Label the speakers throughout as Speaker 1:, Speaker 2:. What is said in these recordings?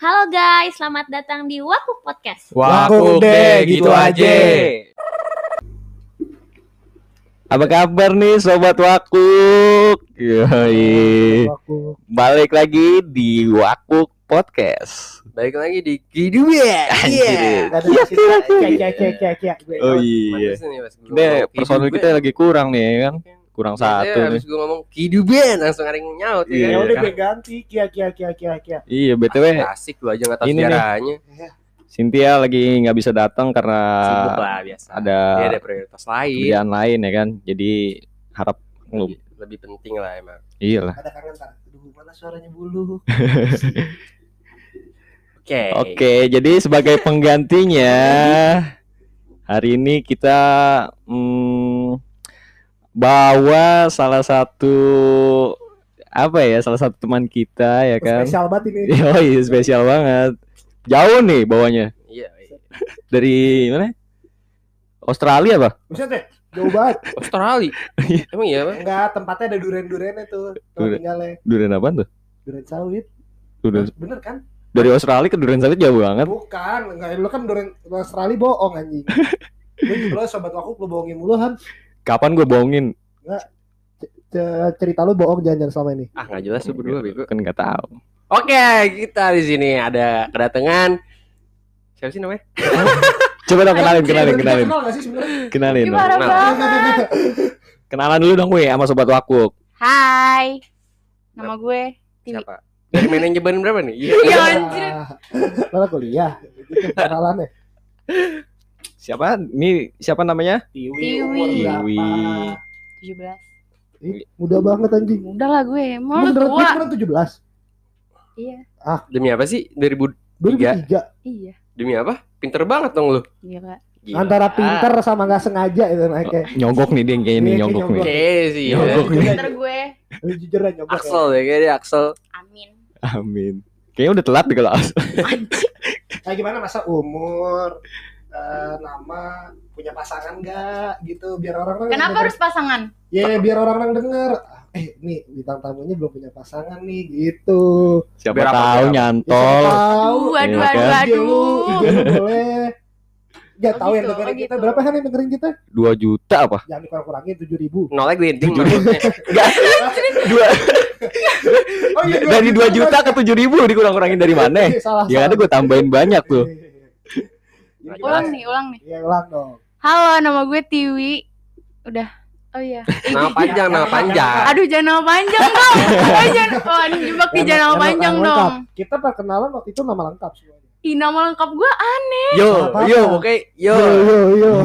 Speaker 1: Halo guys, selamat datang di Waku Podcast.
Speaker 2: Waku deh, gitu aja. Apa kabar nih sobat Wakuk? Yoi. Balik lagi di Wakuk Podcast.
Speaker 3: Balik lagi di Kiduan.
Speaker 2: Anjir. Oh iya. Deh, personil kita lagi kurang nih ya kan. Kurang satu
Speaker 3: Habis
Speaker 2: nih.
Speaker 3: gue ngomong Kiduan langsung ada yang nyaut
Speaker 2: Iya.
Speaker 3: ya.
Speaker 4: Ya
Speaker 3: kan?
Speaker 4: udah gue ganti kia kia kia kia kia.
Speaker 2: Iya, BTW
Speaker 3: Asik lu aja nggak tahu
Speaker 2: Ini nih.
Speaker 3: sejarahnya.
Speaker 2: Cynthia lagi nggak bisa datang karena
Speaker 3: Sibuk lah biasa.
Speaker 2: ada
Speaker 3: Dia ada prioritas lain.
Speaker 2: kerjaan lain ya kan. Jadi harap lu
Speaker 3: Lebih, lebih penting lah emang.
Speaker 2: iya lah.
Speaker 4: Ada kangen tak? Aduh mana suaranya bulu.
Speaker 3: Oke.
Speaker 2: Oke, jadi sebagai penggantinya hari ini kita mm, bawa salah satu apa ya, salah satu teman kita ya kan.
Speaker 4: Spesial banget ini.
Speaker 2: Oh iya, spesial banget. Jauh nih bawanya.
Speaker 3: Iya. iya.
Speaker 2: Dari mana? Australia apa?
Speaker 4: Buset deh, jauh banget.
Speaker 3: Australia. emang iya bang?
Speaker 4: Enggak, tempatnya ada tuh. Tempat
Speaker 2: Duren.
Speaker 4: tinggalnya.
Speaker 2: Durian apa tuh?
Speaker 4: Duren sawit.
Speaker 2: Durian.
Speaker 4: Bener kan?
Speaker 2: Dari Australia ke Durian Sawit jauh banget.
Speaker 4: Bukan, enggak lu kan duren Australia bohong anjing. Lu sobat aku lu bohongin mulu Han.
Speaker 2: Kapan gue bohongin?
Speaker 4: C- Cerita lu bohong jangan selama ini.
Speaker 3: Ah nggak jelas tuh berdua bego.
Speaker 2: Kan nggak tahu.
Speaker 3: Oke, kita di sini ada kedatangan siapa sih namanya?
Speaker 2: Coba dong kenalin, kenalin, kenalin,
Speaker 4: gak
Speaker 2: kenalin.
Speaker 1: Gimana banget?
Speaker 2: Kenalan dulu dong gue sama sobat Wakuk.
Speaker 1: Hai, nama gue Tiwi.
Speaker 3: Siapa? Dari nyebarin berapa nih? Iya.
Speaker 1: Ya anjir.
Speaker 4: Lalu kuliah. Itu kenalannya.
Speaker 2: Siapa? Ini siapa namanya?
Speaker 4: Tiwi.
Speaker 1: Tiwi.
Speaker 2: Tiwi.
Speaker 1: 17.
Speaker 4: Ih, muda banget anjing.
Speaker 1: Udah lah gue, mau lu tua.
Speaker 4: beneran 17.
Speaker 1: Iya,
Speaker 3: Demi apa sih? 2000
Speaker 4: 2003.
Speaker 1: iya.
Speaker 3: demi apa? Pinter banget dong lu.
Speaker 1: Iya, Kak.
Speaker 3: Gila.
Speaker 4: Antara pinter sama nggak sengaja itu naiknya.
Speaker 2: Nyogok nih dia kayaknya nih
Speaker 4: Iya,
Speaker 2: nyogok
Speaker 4: nyogok.
Speaker 2: nih.
Speaker 3: Oke sih. ya.
Speaker 2: Nyogok nih.
Speaker 1: Pinter gue.
Speaker 4: Lu jujur aja nyogok.
Speaker 3: Axel ya kayak dia Axel.
Speaker 1: Amin.
Speaker 2: Amin. Kayaknya udah telat deh kalau
Speaker 1: Anjir.
Speaker 4: Kayak gimana masa umur, eh, nama, punya pasangan nggak gitu biar orang-orang
Speaker 1: Kenapa
Speaker 4: denger.
Speaker 1: harus pasangan?
Speaker 4: Ya biar orang-orang denger. Ah, Eh, nih bintang tamunya belum punya pasangan nih gitu.
Speaker 2: siapa
Speaker 3: Biar
Speaker 2: tahu
Speaker 3: apa?
Speaker 4: Ya,
Speaker 2: nyantol.
Speaker 4: siapa tahu.
Speaker 1: Aduh, aduh,
Speaker 2: Iya
Speaker 1: aduh,
Speaker 2: kan?
Speaker 4: Lu,
Speaker 1: aduh.
Speaker 4: IG lu boleh. Gak
Speaker 1: Oh
Speaker 4: tahu yang
Speaker 1: gitu,
Speaker 4: dengerin
Speaker 1: oh
Speaker 4: kita
Speaker 1: gitu.
Speaker 4: berapa kan yang dengerin kita?
Speaker 2: 2 juta apa?
Speaker 4: Jangan dikurang-kurangin tujuh ribu.
Speaker 3: Nolnya glinting
Speaker 2: Tujuh.
Speaker 3: maksudnya.
Speaker 2: Dua,
Speaker 4: Oh iya,
Speaker 2: dari 2 juta ke 7 ribu dikurang-kurangin dari mana?
Speaker 4: Salah.
Speaker 2: Ya ada gue tambahin banyak tuh.
Speaker 4: Iya,
Speaker 1: Ulang nih, ulang nih.
Speaker 4: Iya ulang dong.
Speaker 1: Halo, nama gue Tiwi. Udah. Oh iya.
Speaker 3: Nama panjang, nama panjang.
Speaker 1: Aduh, jangan nama panjang dong. Oh, jangan. Oh, ini jebak nih jangan nama panjang
Speaker 4: nama
Speaker 1: dong.
Speaker 4: lengkap. Kita perkenalan waktu itu nama lengkap semuanya.
Speaker 1: Ih, nama lengkap gue aneh.
Speaker 3: Yo, yo, oke, yo.
Speaker 4: Yo yo.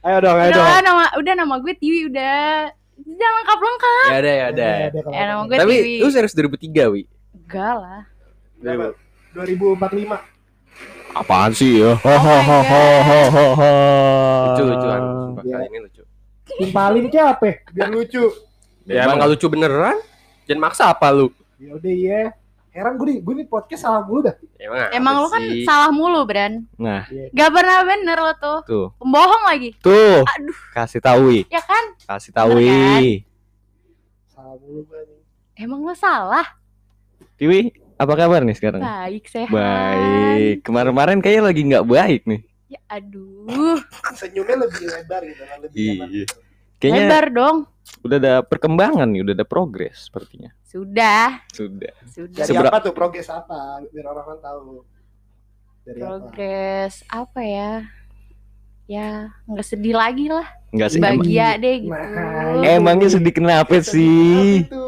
Speaker 4: Ayo dong, ayo dong.
Speaker 1: Udah, nama udah nama gue Tiwi udah. Jangan lengkap lengkap.
Speaker 3: Ya udah, ya udah.
Speaker 1: Ya, nama gue
Speaker 3: Tapi
Speaker 1: Tiwi.
Speaker 3: lu serius 2003, Wi.
Speaker 1: Enggak lah.
Speaker 4: 2045.
Speaker 2: Apaan sih ya? Ho
Speaker 1: Oh
Speaker 2: ho
Speaker 1: my
Speaker 2: ho ho ho ho ho.
Speaker 3: Lucu, lucuan. Sumpah
Speaker 4: Iya.
Speaker 3: ini lucu.
Speaker 4: Timpalin ke apa? Biar lucu.
Speaker 3: Ya emang gak lucu beneran. Jangan maksa apa lu?
Speaker 4: Ya udah iya. Heran gue nih, gue nih podcast salah mulu dah.
Speaker 3: Emang,
Speaker 1: Emang lu kan
Speaker 3: sih?
Speaker 1: salah mulu, Bran.
Speaker 2: Nah,
Speaker 1: Gak pernah bener lo tuh.
Speaker 2: tuh.
Speaker 1: Pembohong lagi.
Speaker 2: Tuh,
Speaker 1: Aduh,
Speaker 2: kasih tahu Wi.
Speaker 1: ya kan?
Speaker 2: Kasih tahu
Speaker 1: Bener kan?
Speaker 2: Wi.
Speaker 4: Salah mulu nih.
Speaker 1: Emang lo salah.
Speaker 2: Tiwi, apa kabar nih sekarang?
Speaker 1: Baik, sehat.
Speaker 2: Baik. Kemarin-kemarin kayaknya lagi nggak baik nih.
Speaker 1: Ya aduh.
Speaker 4: Senyumnya lebih lebar gitu, lebih
Speaker 2: Iya. Kayaknya
Speaker 1: Lebar dong.
Speaker 2: udah ada perkembangan nih, udah ada progres sepertinya.
Speaker 1: Sudah,
Speaker 2: Sudah.
Speaker 1: sudah.
Speaker 4: Dari
Speaker 2: Sebera-
Speaker 4: apa tuh progres apa? Biar orang-orang tahu. Dari apa?
Speaker 1: Progres apa ya? Ya, nggak sedih lagi lah.
Speaker 2: Enggak sih. Emang,
Speaker 1: Bahagia deh gitu.
Speaker 4: Nah,
Speaker 2: emangnya sedih kenapa sih?
Speaker 4: Itu.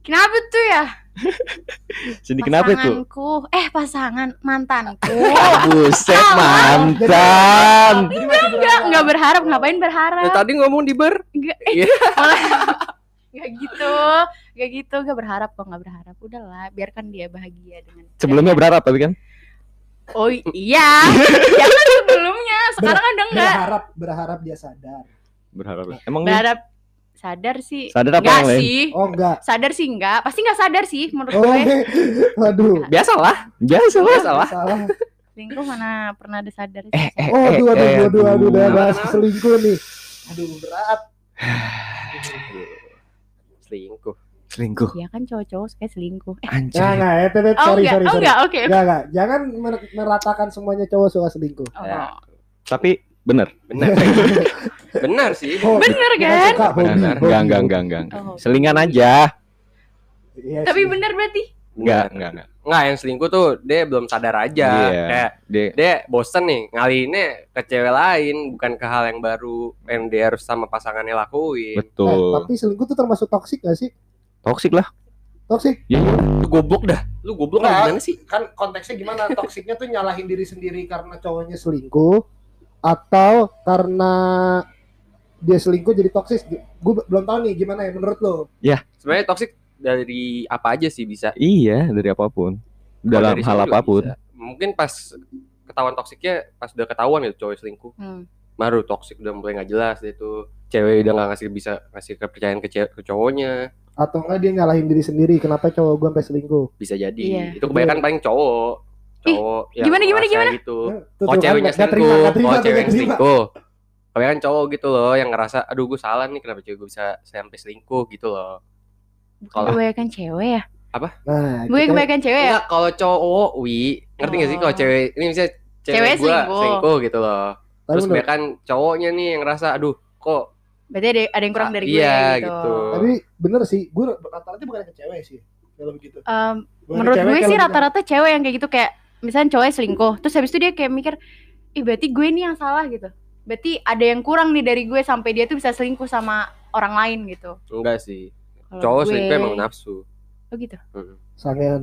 Speaker 1: Kenapa tuh ya?
Speaker 2: Sedih kenapa tuh?
Speaker 1: Pasanganku. Eh, pasangan mantanku.
Speaker 2: Buset mantan.
Speaker 1: Enggak,
Speaker 4: berharap.
Speaker 1: enggak berharap. Ngapain
Speaker 3: Ya,
Speaker 1: berharap?
Speaker 3: tadi ngomong di bar.
Speaker 1: Enggak.
Speaker 3: Iya.
Speaker 1: Enggak gitu. Enggak gitu, enggak berharap kok, enggak berharap. Udahlah, biarkan dia bahagia dengan
Speaker 2: Sebelumnya berharap tapi kan?
Speaker 1: Oh iya. ya kan sebelumnya, sekarang kan udah enggak.
Speaker 4: berharap berharap dia sadar.
Speaker 2: Berharap. Emang
Speaker 1: Berharap sadar sih.
Speaker 2: Sadar apa
Speaker 1: enggak
Speaker 2: yang lain?
Speaker 1: sih.
Speaker 4: Oh enggak.
Speaker 1: Sadar sih enggak. Pasti enggak sadar sih menurut
Speaker 4: Oh,
Speaker 1: gue.
Speaker 4: waduh.
Speaker 3: Biasalah.
Speaker 2: biasa lah.
Speaker 3: Biasalah.
Speaker 4: Salah.
Speaker 1: Selingkuh mana pernah ada sadar sih.
Speaker 2: Eh, eh,
Speaker 4: Oh, aduh, aduh,
Speaker 2: eh,
Speaker 4: aduh, aduh, udah bahas selingkuh nih. Aduh, berat.
Speaker 3: Selingkuh.
Speaker 2: Selingkuh.
Speaker 1: Ya kan cowok-cowok suka selingkuh. Eh,
Speaker 2: Anjir.
Speaker 4: Nah, nah, eh, Tet,
Speaker 1: oh
Speaker 4: sorry,
Speaker 1: enggak,
Speaker 4: sorry,
Speaker 1: oh
Speaker 4: sorry.
Speaker 1: enggak, oke.
Speaker 4: Enggak, enggak. Jangan mer- meratakan semuanya cowok suka selingkuh.
Speaker 1: Oh,
Speaker 3: Ya.
Speaker 2: Tapi bener.
Speaker 3: Benar. Benar sih.
Speaker 4: Oh,
Speaker 1: Bener kan?
Speaker 4: suka, hobi,
Speaker 2: Bener.
Speaker 4: hobi.
Speaker 2: Enggak, enggak, enggak, enggak.
Speaker 1: Oh.
Speaker 2: Selingan aja.
Speaker 4: Iya
Speaker 1: Tapi
Speaker 4: sih.
Speaker 1: bener berarti.
Speaker 2: Enggak, enggak, enggak.
Speaker 3: Enggak, yang selingkuh tuh dia belum sadar aja.
Speaker 2: Iya.
Speaker 3: Kayak
Speaker 2: Dia
Speaker 3: dia bosen nih ngalinnya ke cewek lain bukan ke hal yang baru yang dia harus sama pasangannya lakuin.
Speaker 4: Eh,
Speaker 2: betul.
Speaker 4: tapi selingkuh tuh termasuk toksik gak sih?
Speaker 2: Toksik lah.
Speaker 4: Toksik.
Speaker 2: Ya,
Speaker 3: Lu goblok dah. Lu goblok apa gimana sih?
Speaker 4: Kan konteksnya gimana? Toksiknya tuh nyalahin diri sendiri karena cowoknya selingkuh atau karena dia selingkuh jadi toksik. Gue belum tahu nih gimana ya menurut lo.
Speaker 3: Sebenarnya toksik dari apa aja sih bisa.
Speaker 2: iya, dari apa pun. Dalam
Speaker 3: Dari
Speaker 2: hal
Speaker 3: apa
Speaker 2: pun.
Speaker 3: bisa. Mungkin pas ketahuan toksiknya pas udah ketahuan gitu cowok selingkuh.
Speaker 1: Hmm.
Speaker 3: Baru toksik udah mulai nggak jelas itu. Cewek udah nggak ngasih bisa ngasih kepercayaan ke, ke cowoknya.
Speaker 4: Atau enggak dia nyalahin diri sendiri kenapa cowok gue sampai selingkuh?
Speaker 3: Bisa jadi.
Speaker 1: Iya.
Speaker 3: Itu kebanyakan paling cowok. Cowok yang
Speaker 1: gimana, gimana, gimana?
Speaker 3: gitu.
Speaker 4: Ya, tuh,
Speaker 3: Oh
Speaker 4: kan
Speaker 3: ceweknya selingkuh, oh
Speaker 4: tuh,
Speaker 3: cewek
Speaker 4: nggak
Speaker 3: yang
Speaker 4: terima.
Speaker 3: selingkuh. Kebanyakan cowok gitu loh yang ngerasa, aduh gue salah nih kenapa cewek gue bisa sampai selingkuh gitu loh.
Speaker 1: Bukan
Speaker 3: Kalau-
Speaker 1: kebanyakan cewek ya?
Speaker 4: Nah,
Speaker 1: Gue kebanyakan cewek ya?
Speaker 3: Enggak, kalau cowok, wi, ngerti gak sih kalau
Speaker 1: Oh.
Speaker 3: cewek ini misalnya cewek,
Speaker 1: Cewek
Speaker 3: gue
Speaker 1: selingkuh.
Speaker 3: selingkuh gitu loh.
Speaker 4: tapi
Speaker 3: Terus kebanyakan cowoknya nih yang ngerasa, aduh kok
Speaker 1: Berarti ada, ada yang kurang
Speaker 3: Ah,
Speaker 1: dari gue
Speaker 3: iya,
Speaker 1: gitu.
Speaker 3: gitu.
Speaker 4: tapi bener sih, gue rata-rata bukan ke cewek sih kalau begitu. Ke
Speaker 1: menurut gue sih rata-rata cewek yang kayak gitu kayak misalnya cowoknya selingkuh terus habis itu dia kayak mikir ih berarti gue nih yang salah gitu berarti ada yang kurang nih dari gue sampai dia tuh bisa selingkuh sama orang lain gitu
Speaker 3: enggak sih.
Speaker 1: Kalau
Speaker 3: Cowok
Speaker 1: gue-
Speaker 3: selingkuh emang nafsu.
Speaker 1: oh gitu
Speaker 3: Hmm.
Speaker 4: sangean.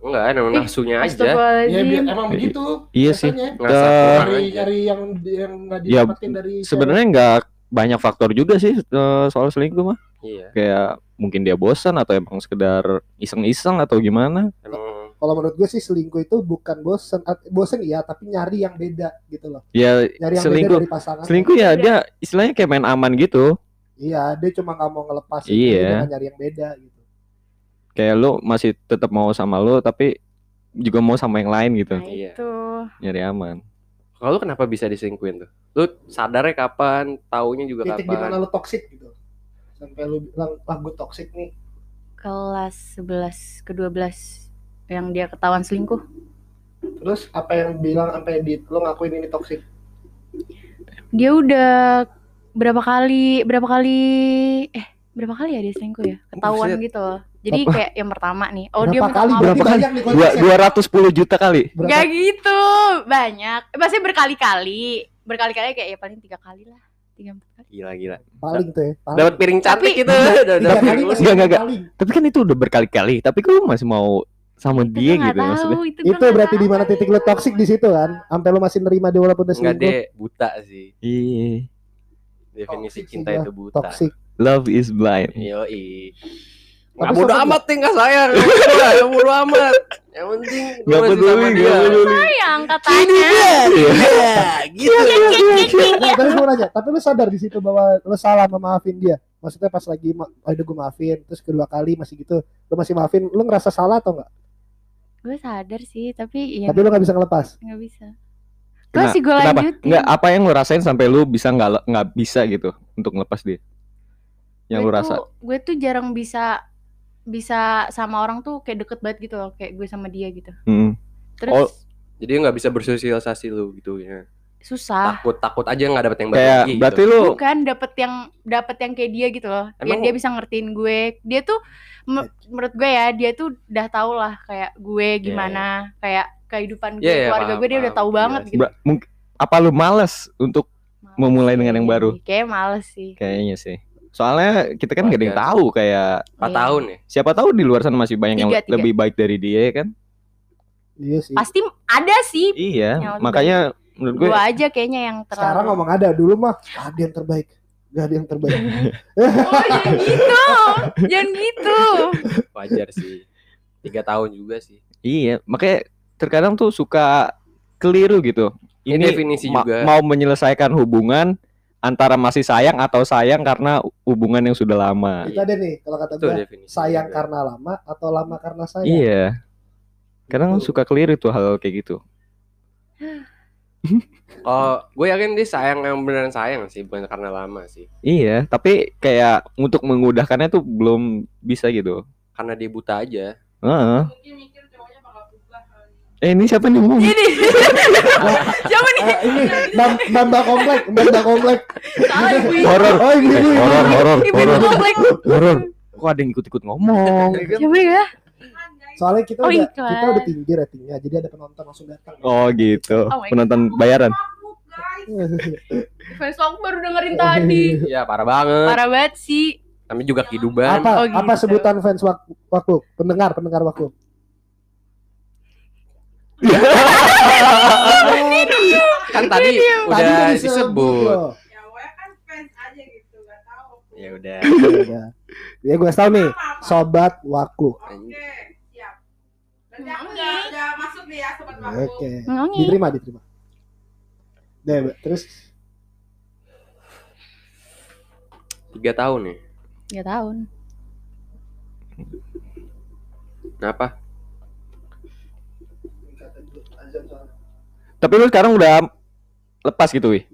Speaker 3: Enggak, emang
Speaker 1: Ih,
Speaker 3: nafsunya aja.
Speaker 4: Ya emang begitu.
Speaker 2: Iya sih.
Speaker 3: kurang
Speaker 4: Nyari yang yang nggak
Speaker 2: Ya,
Speaker 4: didapetin dari cewek.
Speaker 2: Sebenarnya nggak banyak faktor juga sih eh, soal selingkuh mah.
Speaker 3: Iya.
Speaker 2: Kayak mungkin dia bosan atau emang sekedar iseng-iseng atau gimana.
Speaker 3: Emang
Speaker 4: kalau menurut gue sih selingkuh itu bukan bosen bosen iya tapi nyari yang beda gitu loh
Speaker 2: Ya
Speaker 4: nyari yang
Speaker 2: selingkuh
Speaker 4: beda dari pasangan
Speaker 2: selingkuh ya dia istilahnya kayak main aman gitu.
Speaker 4: iya dia cuma nggak mau ngelepas
Speaker 2: Iya.
Speaker 4: nyari yang beda gitu
Speaker 2: Kayak lu masih tetap mau sama lu tapi juga mau sama yang lain gitu.
Speaker 1: nah
Speaker 3: Iya.
Speaker 1: itu
Speaker 2: Nyari aman.
Speaker 3: kalau kenapa bisa diselingkuhin tuh? Lu sadarnya kapan? Taunya juga
Speaker 4: titik di mana
Speaker 3: kapan?
Speaker 4: lu toxic gitu sampai lu bilang ah gue toxic nih
Speaker 1: kelas 11 ke 12 yang dia ketahuan selingkuh
Speaker 4: terus apa yang bilang sampai di lu ngakuin ini toxic
Speaker 1: dia udah berapa kali berapa kali eh berapa kali ya dia selingkuh ya ketahuan
Speaker 3: Buset.
Speaker 1: gitu loh jadi
Speaker 4: Apa?
Speaker 1: kayak yang pertama nih oh dia
Speaker 4: berapa
Speaker 1: minta
Speaker 4: kali
Speaker 1: maaf
Speaker 2: Berapa kali?
Speaker 4: banyak nih
Speaker 2: Dua ratus sepuluh juta kali.
Speaker 4: Berapa-
Speaker 1: Gak gitu, banyak. Eh, Maksudnya berkali-kali, berkali-kali kayak ya paling tiga kali lah, tiga empat kali.
Speaker 3: Gila gila.
Speaker 4: paling tuh ya.
Speaker 3: Dapat piring cantik
Speaker 1: Tapi-
Speaker 3: gitu.
Speaker 4: Tiga
Speaker 3: Dapat
Speaker 4: kali
Speaker 3: piring
Speaker 4: masih
Speaker 2: Enggak,
Speaker 4: paling.
Speaker 2: Tapi kan itu udah berkali-kali. Tapi kok lu masih mau sama
Speaker 1: Itu
Speaker 2: dia gitu
Speaker 1: tahu,
Speaker 2: maksudnya?
Speaker 1: Itu,
Speaker 4: itu berarti di mana titik lu toxic di situ kan sampai lu masih nerima dia walaupun udah
Speaker 3: Enggak
Speaker 4: selingkuh
Speaker 3: deh, buta sih.
Speaker 2: Iya.
Speaker 3: Definisi
Speaker 4: Toxic
Speaker 3: cinta itu buta.
Speaker 4: toxic
Speaker 2: Love is blind.
Speaker 3: Yoi.
Speaker 4: Tapi
Speaker 3: Nggak bodo amat nih nggak sayang. Nggak bodo amat. Yang penting gue
Speaker 2: Nggak peduli,
Speaker 3: sama
Speaker 2: nggak
Speaker 3: dia.
Speaker 2: peduli.
Speaker 1: Sayang katanya.
Speaker 3: Iya, gitu.
Speaker 4: Nah, tapi gue nanya, tapi lu sadar di situ bahwa lu salah memaafin dia. Maksudnya pas lagi, ma- oh udah gue maafin, terus kedua kali masih gitu, lu masih maafin, lu ngerasa salah atau enggak?
Speaker 1: Gue sadar sih, tapi ya
Speaker 4: Tapi lu nggak bisa ngelepas.
Speaker 1: nggak bisa. Gue sih gue lanjutin.
Speaker 2: Enggak apa yang lu rasain sampai lu bisa nggak le- nggak bisa gitu untuk ngelepas dia? Yang
Speaker 1: Gue
Speaker 2: lu rasa?
Speaker 1: Gue tuh jarang bisa bisa sama orang tuh kayak deket banget gitu loh, kayak gue sama dia gitu.
Speaker 2: Hmm.
Speaker 1: Terus
Speaker 2: Oh.
Speaker 3: Jadi nggak bisa bersosialisasi lu gitu ya.
Speaker 1: Susah.
Speaker 3: Takut takut aja nggak dapet yang baru
Speaker 2: Kayak
Speaker 3: lagi.
Speaker 2: berarti
Speaker 3: gitu.
Speaker 2: lu
Speaker 1: Bukan dapet yang dapet yang kayak dia gitu loh. Yang
Speaker 3: Emang-
Speaker 1: dia bisa ngertiin gue. Dia tuh me- menurut gue ya, dia tuh udah tau lah kayak gue gimana, kayak kehidupan gue,
Speaker 3: Iya, iya,
Speaker 1: keluarga
Speaker 3: paham,
Speaker 1: gue dia udah
Speaker 3: paham.
Speaker 1: tahu banget
Speaker 3: Iya
Speaker 1: gitu.
Speaker 2: Apa lu males untuk
Speaker 1: Males
Speaker 2: memulai dengan yang
Speaker 1: sih.
Speaker 2: baru?
Speaker 1: Kayak males sih.
Speaker 2: kayaknya sih? Soalnya kita kan gak ada yang tahu kayak
Speaker 3: Empat
Speaker 1: Iya.
Speaker 3: tahun ya.
Speaker 2: siapa tahu di luar sana masih banyak yang
Speaker 1: Tiga, tiga.
Speaker 2: lebih baik dari dia kan?
Speaker 4: Iya sih.
Speaker 1: Pasti ada sih.
Speaker 2: Iya,
Speaker 1: Yang
Speaker 2: makanya menurut gue
Speaker 1: Gue aja kayaknya yang terlalu.
Speaker 4: Sekarang ngomong ada, dulu mah "Gak ada yang terbaik. Gak ada yang terbaik.
Speaker 1: Oh, jangan gitu. jangan gitu.
Speaker 3: Wajar sih. Tiga tahun juga sih.
Speaker 2: iya, makanya terkadang tuh suka keliru gitu.
Speaker 3: Ini definisi
Speaker 2: ma-
Speaker 3: juga.
Speaker 2: mau menyelesaikan hubungan antara masih sayang atau sayang karena hubungan yang sudah lama.
Speaker 4: Itu ada nih, kalau kata gue, sayang
Speaker 3: juga.
Speaker 4: karena lama atau lama karena sayang.
Speaker 2: Iya. Kadang
Speaker 4: Gitu.
Speaker 2: suka keliru tuh hal kayak gitu.
Speaker 3: Kalau gue yakin dia sayang yang beneran sayang sih, bukan karena lama sih.
Speaker 2: Iya, tapi kayak untuk mengudahkannya tuh belum bisa gitu.
Speaker 3: Karena dia buta aja.
Speaker 2: Heeh. Eh ini siapa nih ngomong?
Speaker 1: Ini. Siapa nih?
Speaker 4: Ah, ini Mbak komplek, Mbak komplek.
Speaker 2: Horor.
Speaker 4: Oh ini
Speaker 2: horor, horor, horor,
Speaker 1: komplek.
Speaker 2: horor. Kok ada yang ikut-ikut ngomong?
Speaker 1: Siapa ya?
Speaker 4: Soalnya kita
Speaker 1: Oh,
Speaker 4: udah
Speaker 1: iklan.
Speaker 4: kita udah tinggi ratingnya, jadi ada penonton langsung datang.
Speaker 2: Oh gitu.
Speaker 1: Oh
Speaker 2: Penonton bayaran.
Speaker 1: Fans aku baru dengerin tadi.
Speaker 3: Iya, parah banget.
Speaker 1: Parah banget sih.
Speaker 3: Tapi juga kehidupan.
Speaker 4: apa
Speaker 1: Oh,
Speaker 4: apa
Speaker 1: gitu.
Speaker 4: sebutan fans wak waktu pendengar pendengar waktu
Speaker 3: Kan tadi udah disebut.
Speaker 4: loh.
Speaker 5: Ya, gue kan fans aja gitu.
Speaker 3: Ya udah.
Speaker 4: Ya udah. Ya gue tahu nih, sobat waku.
Speaker 5: Aku udah, udah masuk nih ya, sobat.
Speaker 4: Oke.
Speaker 1: Ngongi.
Speaker 4: Diterima, diterima. Deh, terus
Speaker 3: Tiga tahun nih.
Speaker 1: Tiga tahun.
Speaker 3: Kenapa?
Speaker 2: Tapi lu sekarang udah lepas gitu, wih.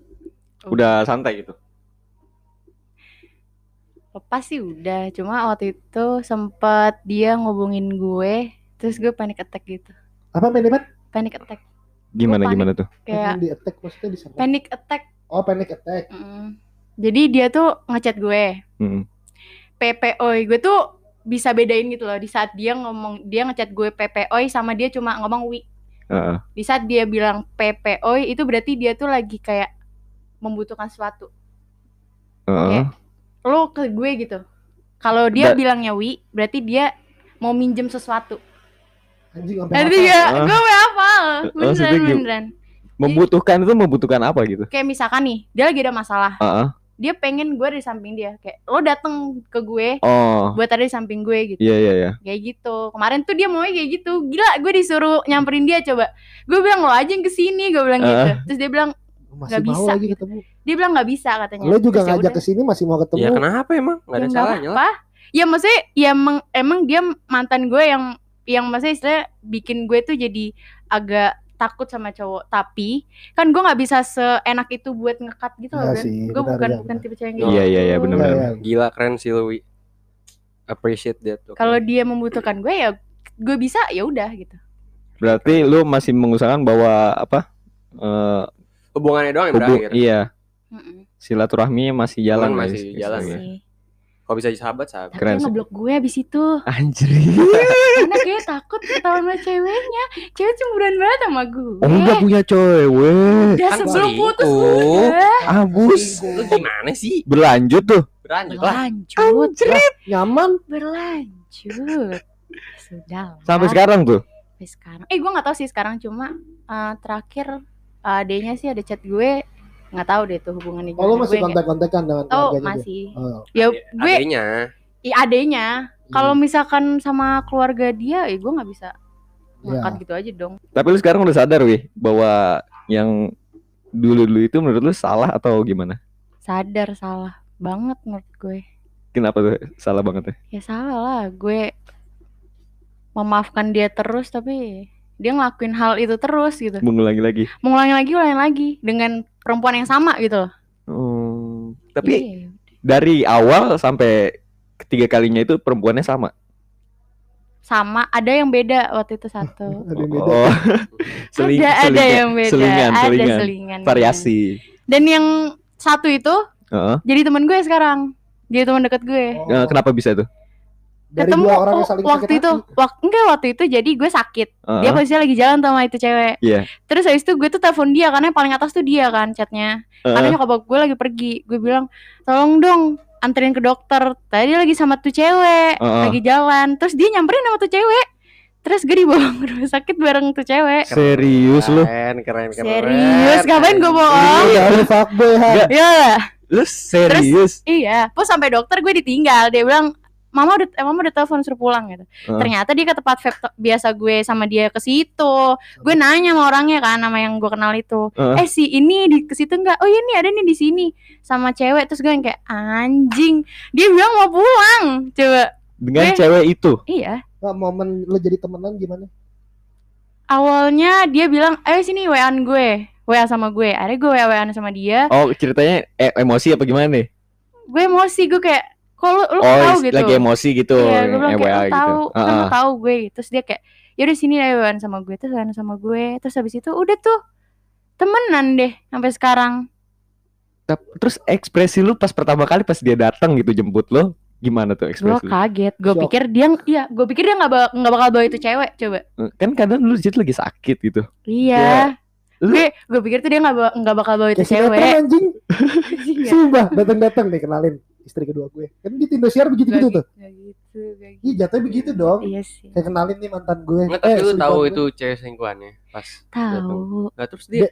Speaker 2: Udah santai gitu.
Speaker 1: Lepas sih udah, cuma waktu itu sempet dia ngubungin gue, terus gue panic attack gitu.
Speaker 4: apa main debat?
Speaker 1: Panic attack.
Speaker 2: Gimana gimana tuh?
Speaker 1: Kayak
Speaker 4: di attack maksudnya di sana.
Speaker 1: panic attack.
Speaker 4: Oh, panic attack.
Speaker 1: Mm. Jadi dia tuh ngechat gue,
Speaker 2: Mm.
Speaker 1: PPOI. Gue tuh bisa bedain gitu loh di saat dia ngomong dia ngechat gue PPOI sama dia cuma ngomong wi.
Speaker 2: Heeh.
Speaker 1: Di saat dia bilang PPOI itu berarti dia tuh lagi kayak membutuhkan sesuatu.
Speaker 2: Heeh.
Speaker 1: Lo ke gue gitu. Kalau dia
Speaker 2: Da-
Speaker 1: bilangnya wi, berarti dia mau minjem sesuatu.
Speaker 4: Anjing sampai
Speaker 1: Nanti
Speaker 4: hafal.
Speaker 1: ya,
Speaker 2: Ah.
Speaker 1: gue hafal.
Speaker 2: Oh,
Speaker 1: Beneran.
Speaker 2: Membutuhkan itu membutuhkan apa gitu?
Speaker 1: Kayak misalkan nih, dia lagi ada masalah.
Speaker 2: Heeh.
Speaker 1: Dia pengen gue di samping dia. Kayak lo dateng ke gue
Speaker 2: Oh.
Speaker 1: buat ada di samping gue gitu.
Speaker 2: Iya iya iya.
Speaker 1: Kayak gitu. Kemarin tuh dia maunya kayak gitu. Gila, gue disuruh nyamperin dia coba. Gue bilang lo aja yang ke sini, gue bilang gitu.
Speaker 2: Ah.
Speaker 1: Terus dia bilang,
Speaker 4: masih
Speaker 1: nggak
Speaker 4: mau
Speaker 1: bisa
Speaker 4: lagi
Speaker 1: gitu.
Speaker 4: ketemu.
Speaker 1: dia bilang nggak bisa katanya.
Speaker 4: Lo juga
Speaker 1: Terus ya
Speaker 4: ngajak ke sini masih mau ketemu.
Speaker 3: Ya kenapa emang? Gak ada
Speaker 1: Ya
Speaker 3: salahnya lah.
Speaker 1: Ya maksudnya, ya emang, emang dia mantan gue yang yang maksudnya istilahnya bikin gue tuh jadi agak takut sama cowok. Tapi kan gue nggak bisa seenak itu buat ngekat gitu loh.
Speaker 4: Sih,
Speaker 1: gue
Speaker 4: benar,
Speaker 1: bukan
Speaker 4: iya,
Speaker 1: bukan
Speaker 4: benar.
Speaker 1: tipe cewek yang
Speaker 3: Iya,
Speaker 1: gitu.
Speaker 2: iya, iya, benar,
Speaker 4: Iya,
Speaker 2: benar.
Speaker 4: iya.
Speaker 3: Gila keren sih Louis. Appreciate that. oke.
Speaker 1: Kalau dia membutuhkan gue ya gue bisa ya udah gitu.
Speaker 2: Berarti lu masih mengusahakan bahwa apa? Eh
Speaker 3: hubungannya doang yang
Speaker 2: hubung-
Speaker 3: berakhir.
Speaker 2: iya, silaturahmi masih jalan guys,
Speaker 3: masih jalan,
Speaker 2: istilahnya.
Speaker 3: Kalau bisa jadi sahabat sahabat.
Speaker 1: Tapi
Speaker 2: Keren
Speaker 1: dia ngeblok gue abis itu.
Speaker 2: Anjir.
Speaker 1: Karena kayak takut ketahuan sama ceweknya. Cewek cemburuan banget sama gue.
Speaker 2: Oh enggak punya cewek.
Speaker 1: Udah
Speaker 3: Kan
Speaker 1: sebelum putus
Speaker 3: selingkuh.
Speaker 1: udah.
Speaker 2: Abus.
Speaker 3: Lu gimana sih?
Speaker 2: Berlanjut tuh.
Speaker 3: Berlanjut lah.
Speaker 1: Berlanjut.
Speaker 4: Nyaman.
Speaker 1: Berlanjut. Sudah lah.
Speaker 2: Sampai sekarang tuh.
Speaker 1: Sampai sekarang. Eh gue nggak tahu sih sekarang cuma eh, terakhir eh, adenya sih ada chat gue nggak tahu deh tuh hubungannya
Speaker 4: Oh, lo
Speaker 1: gimana.
Speaker 4: masih
Speaker 1: Gue nggak-
Speaker 4: kontak-kontakan dengan
Speaker 1: Oh
Speaker 4: dia?
Speaker 1: masih.
Speaker 4: Oh.
Speaker 1: Ya gue
Speaker 3: Adanya.
Speaker 1: i adenya. Kalau
Speaker 4: Hmm.
Speaker 1: misalkan sama keluarga dia, ya gue nggak bisa
Speaker 4: Iya.
Speaker 1: ngangkat gitu aja dong.
Speaker 2: Tapi lu sekarang udah sadar wih bahwa yang dulu-dulu itu menurut lu salah atau gimana?
Speaker 1: Sadar salah banget menurut gue.
Speaker 2: Kenapa tuh salah banget ya?
Speaker 1: Ya salah lah, gue memaafkan dia terus tapi dia ngelakuin hal itu terus gitu.
Speaker 2: Mengulangi lagi.
Speaker 1: Mengulangi lagi, ulangi lagi dengan perempuan yang sama gitu loh.
Speaker 2: Hmm, tapi
Speaker 1: Iya.
Speaker 2: dari awal sampai ketiga kalinya itu perempuannya sama.
Speaker 1: sama, ada yang beda waktu itu satu.
Speaker 4: Ada yang beda.
Speaker 2: Oh, seling-
Speaker 1: ada ada
Speaker 2: selingan-
Speaker 1: yang beda,
Speaker 2: Selingan,
Speaker 1: ada
Speaker 2: selingan.
Speaker 1: selingan.
Speaker 2: Variasi.
Speaker 1: Dan yang satu itu
Speaker 2: Heeh.
Speaker 1: jadi teman gue sekarang. Jadi teman dekat gue.
Speaker 4: Oh.
Speaker 2: Kenapa bisa tuh?
Speaker 4: Dari
Speaker 1: Ketemu
Speaker 4: dua orang yang saling
Speaker 1: waktu
Speaker 4: sakit
Speaker 1: itu,
Speaker 4: hati.
Speaker 1: waktu enggak waktu itu jadi gue sakit.
Speaker 2: Heeh.
Speaker 1: Dia posisinya lagi jalan sama itu cewek.
Speaker 2: Iya.
Speaker 1: Terus habis itu gue tuh telepon dia karena yang paling atas tuh dia kan chatnya. Karena
Speaker 2: Heeh.
Speaker 1: nyokap gue lagi pergi. Gue bilang, "Tolong dong anterin ke dokter." Tadi dia lagi sama tuh cewek,
Speaker 2: Heeh.
Speaker 1: lagi jalan. Terus dia nyamperin sama tuh cewek. Terus gue dibawa ke rumah sakit bareng tuh cewek.
Speaker 2: Serius lu?
Speaker 3: Keren, keren, keren.
Speaker 1: Serius, ngapain gue bohong?
Speaker 4: Udah lu fuckboy ha.
Speaker 2: Enggak.
Speaker 1: Ya,
Speaker 2: Lu serius?
Speaker 1: iya. Terus sampai dokter gue ditinggal. Dia bilang, "Mama udah eh, mama udah telepon suruh pulang gitu."
Speaker 2: Heeh.
Speaker 1: Ternyata dia ke tempat vape to- biasa gue sama dia ke situ. Gue nanya sama orangnya kan, sama yang gue kenal itu.
Speaker 2: Heeh.
Speaker 1: Eh si ini di ke situ enggak? Oh iya nih ada nih di sini sama cewek. Terus gue yang kayak anjing. Dia bilang mau pulang. Coba.
Speaker 2: Dengan
Speaker 1: gue-
Speaker 2: cewek itu.
Speaker 1: Iya.
Speaker 4: Nah, momen lu jadi temenan gimana?
Speaker 1: Awalnya dia bilang, "Ayo sini WA-an gue." WA sama gue akhirnya gue WA WA sama dia
Speaker 2: Oh ceritanya eh, emosi apa gimana nih?
Speaker 1: gue emosi gue kayak kok lu, lu
Speaker 2: oh
Speaker 1: tahu gitu
Speaker 2: lagi emosi gitu.
Speaker 1: Iya, gue bilang
Speaker 2: eh,
Speaker 1: kayak lu tahu,
Speaker 2: gitu.
Speaker 1: kan
Speaker 2: Heeh.
Speaker 1: tahu gue. Terus dia kayak, yaudah sini ayo WA sama gue, terus WA sama gue. Terus habis itu udah tuh temenan deh sampai sekarang.
Speaker 2: Terus ekspresi lu pas pertama kali pas dia datang gitu jemput lo gimana tuh
Speaker 1: Gue
Speaker 2: ekspresi? lu?
Speaker 1: kaget, gue pikir dia, iya, gue pikir dia nggak bakal nggak bakal bawa itu cewek, coba.
Speaker 2: Kan kadang lu di situ lagi sakit gitu.
Speaker 1: Iya. Gue gue pikir tuh dia nggak ba- nggak bakal bawa itu
Speaker 4: sinetron
Speaker 1: cewek.
Speaker 4: anjing.
Speaker 1: Iya.
Speaker 4: Sumpah, datang-datang nih kenalin istri kedua gue. Kan di Indosiar begitu-gitu tuh.
Speaker 1: Gak gitu, gak gitu.
Speaker 4: Iya, jatuhnya begitu dong.
Speaker 1: Iya sih.
Speaker 4: Kayak kenalin nih mantan gue.
Speaker 3: Nggak, tapi lu
Speaker 4: selingkuhan
Speaker 3: tahu
Speaker 4: gue.
Speaker 3: itu cewek selingkuhannya pas
Speaker 1: Tahu,
Speaker 3: nggak terus dia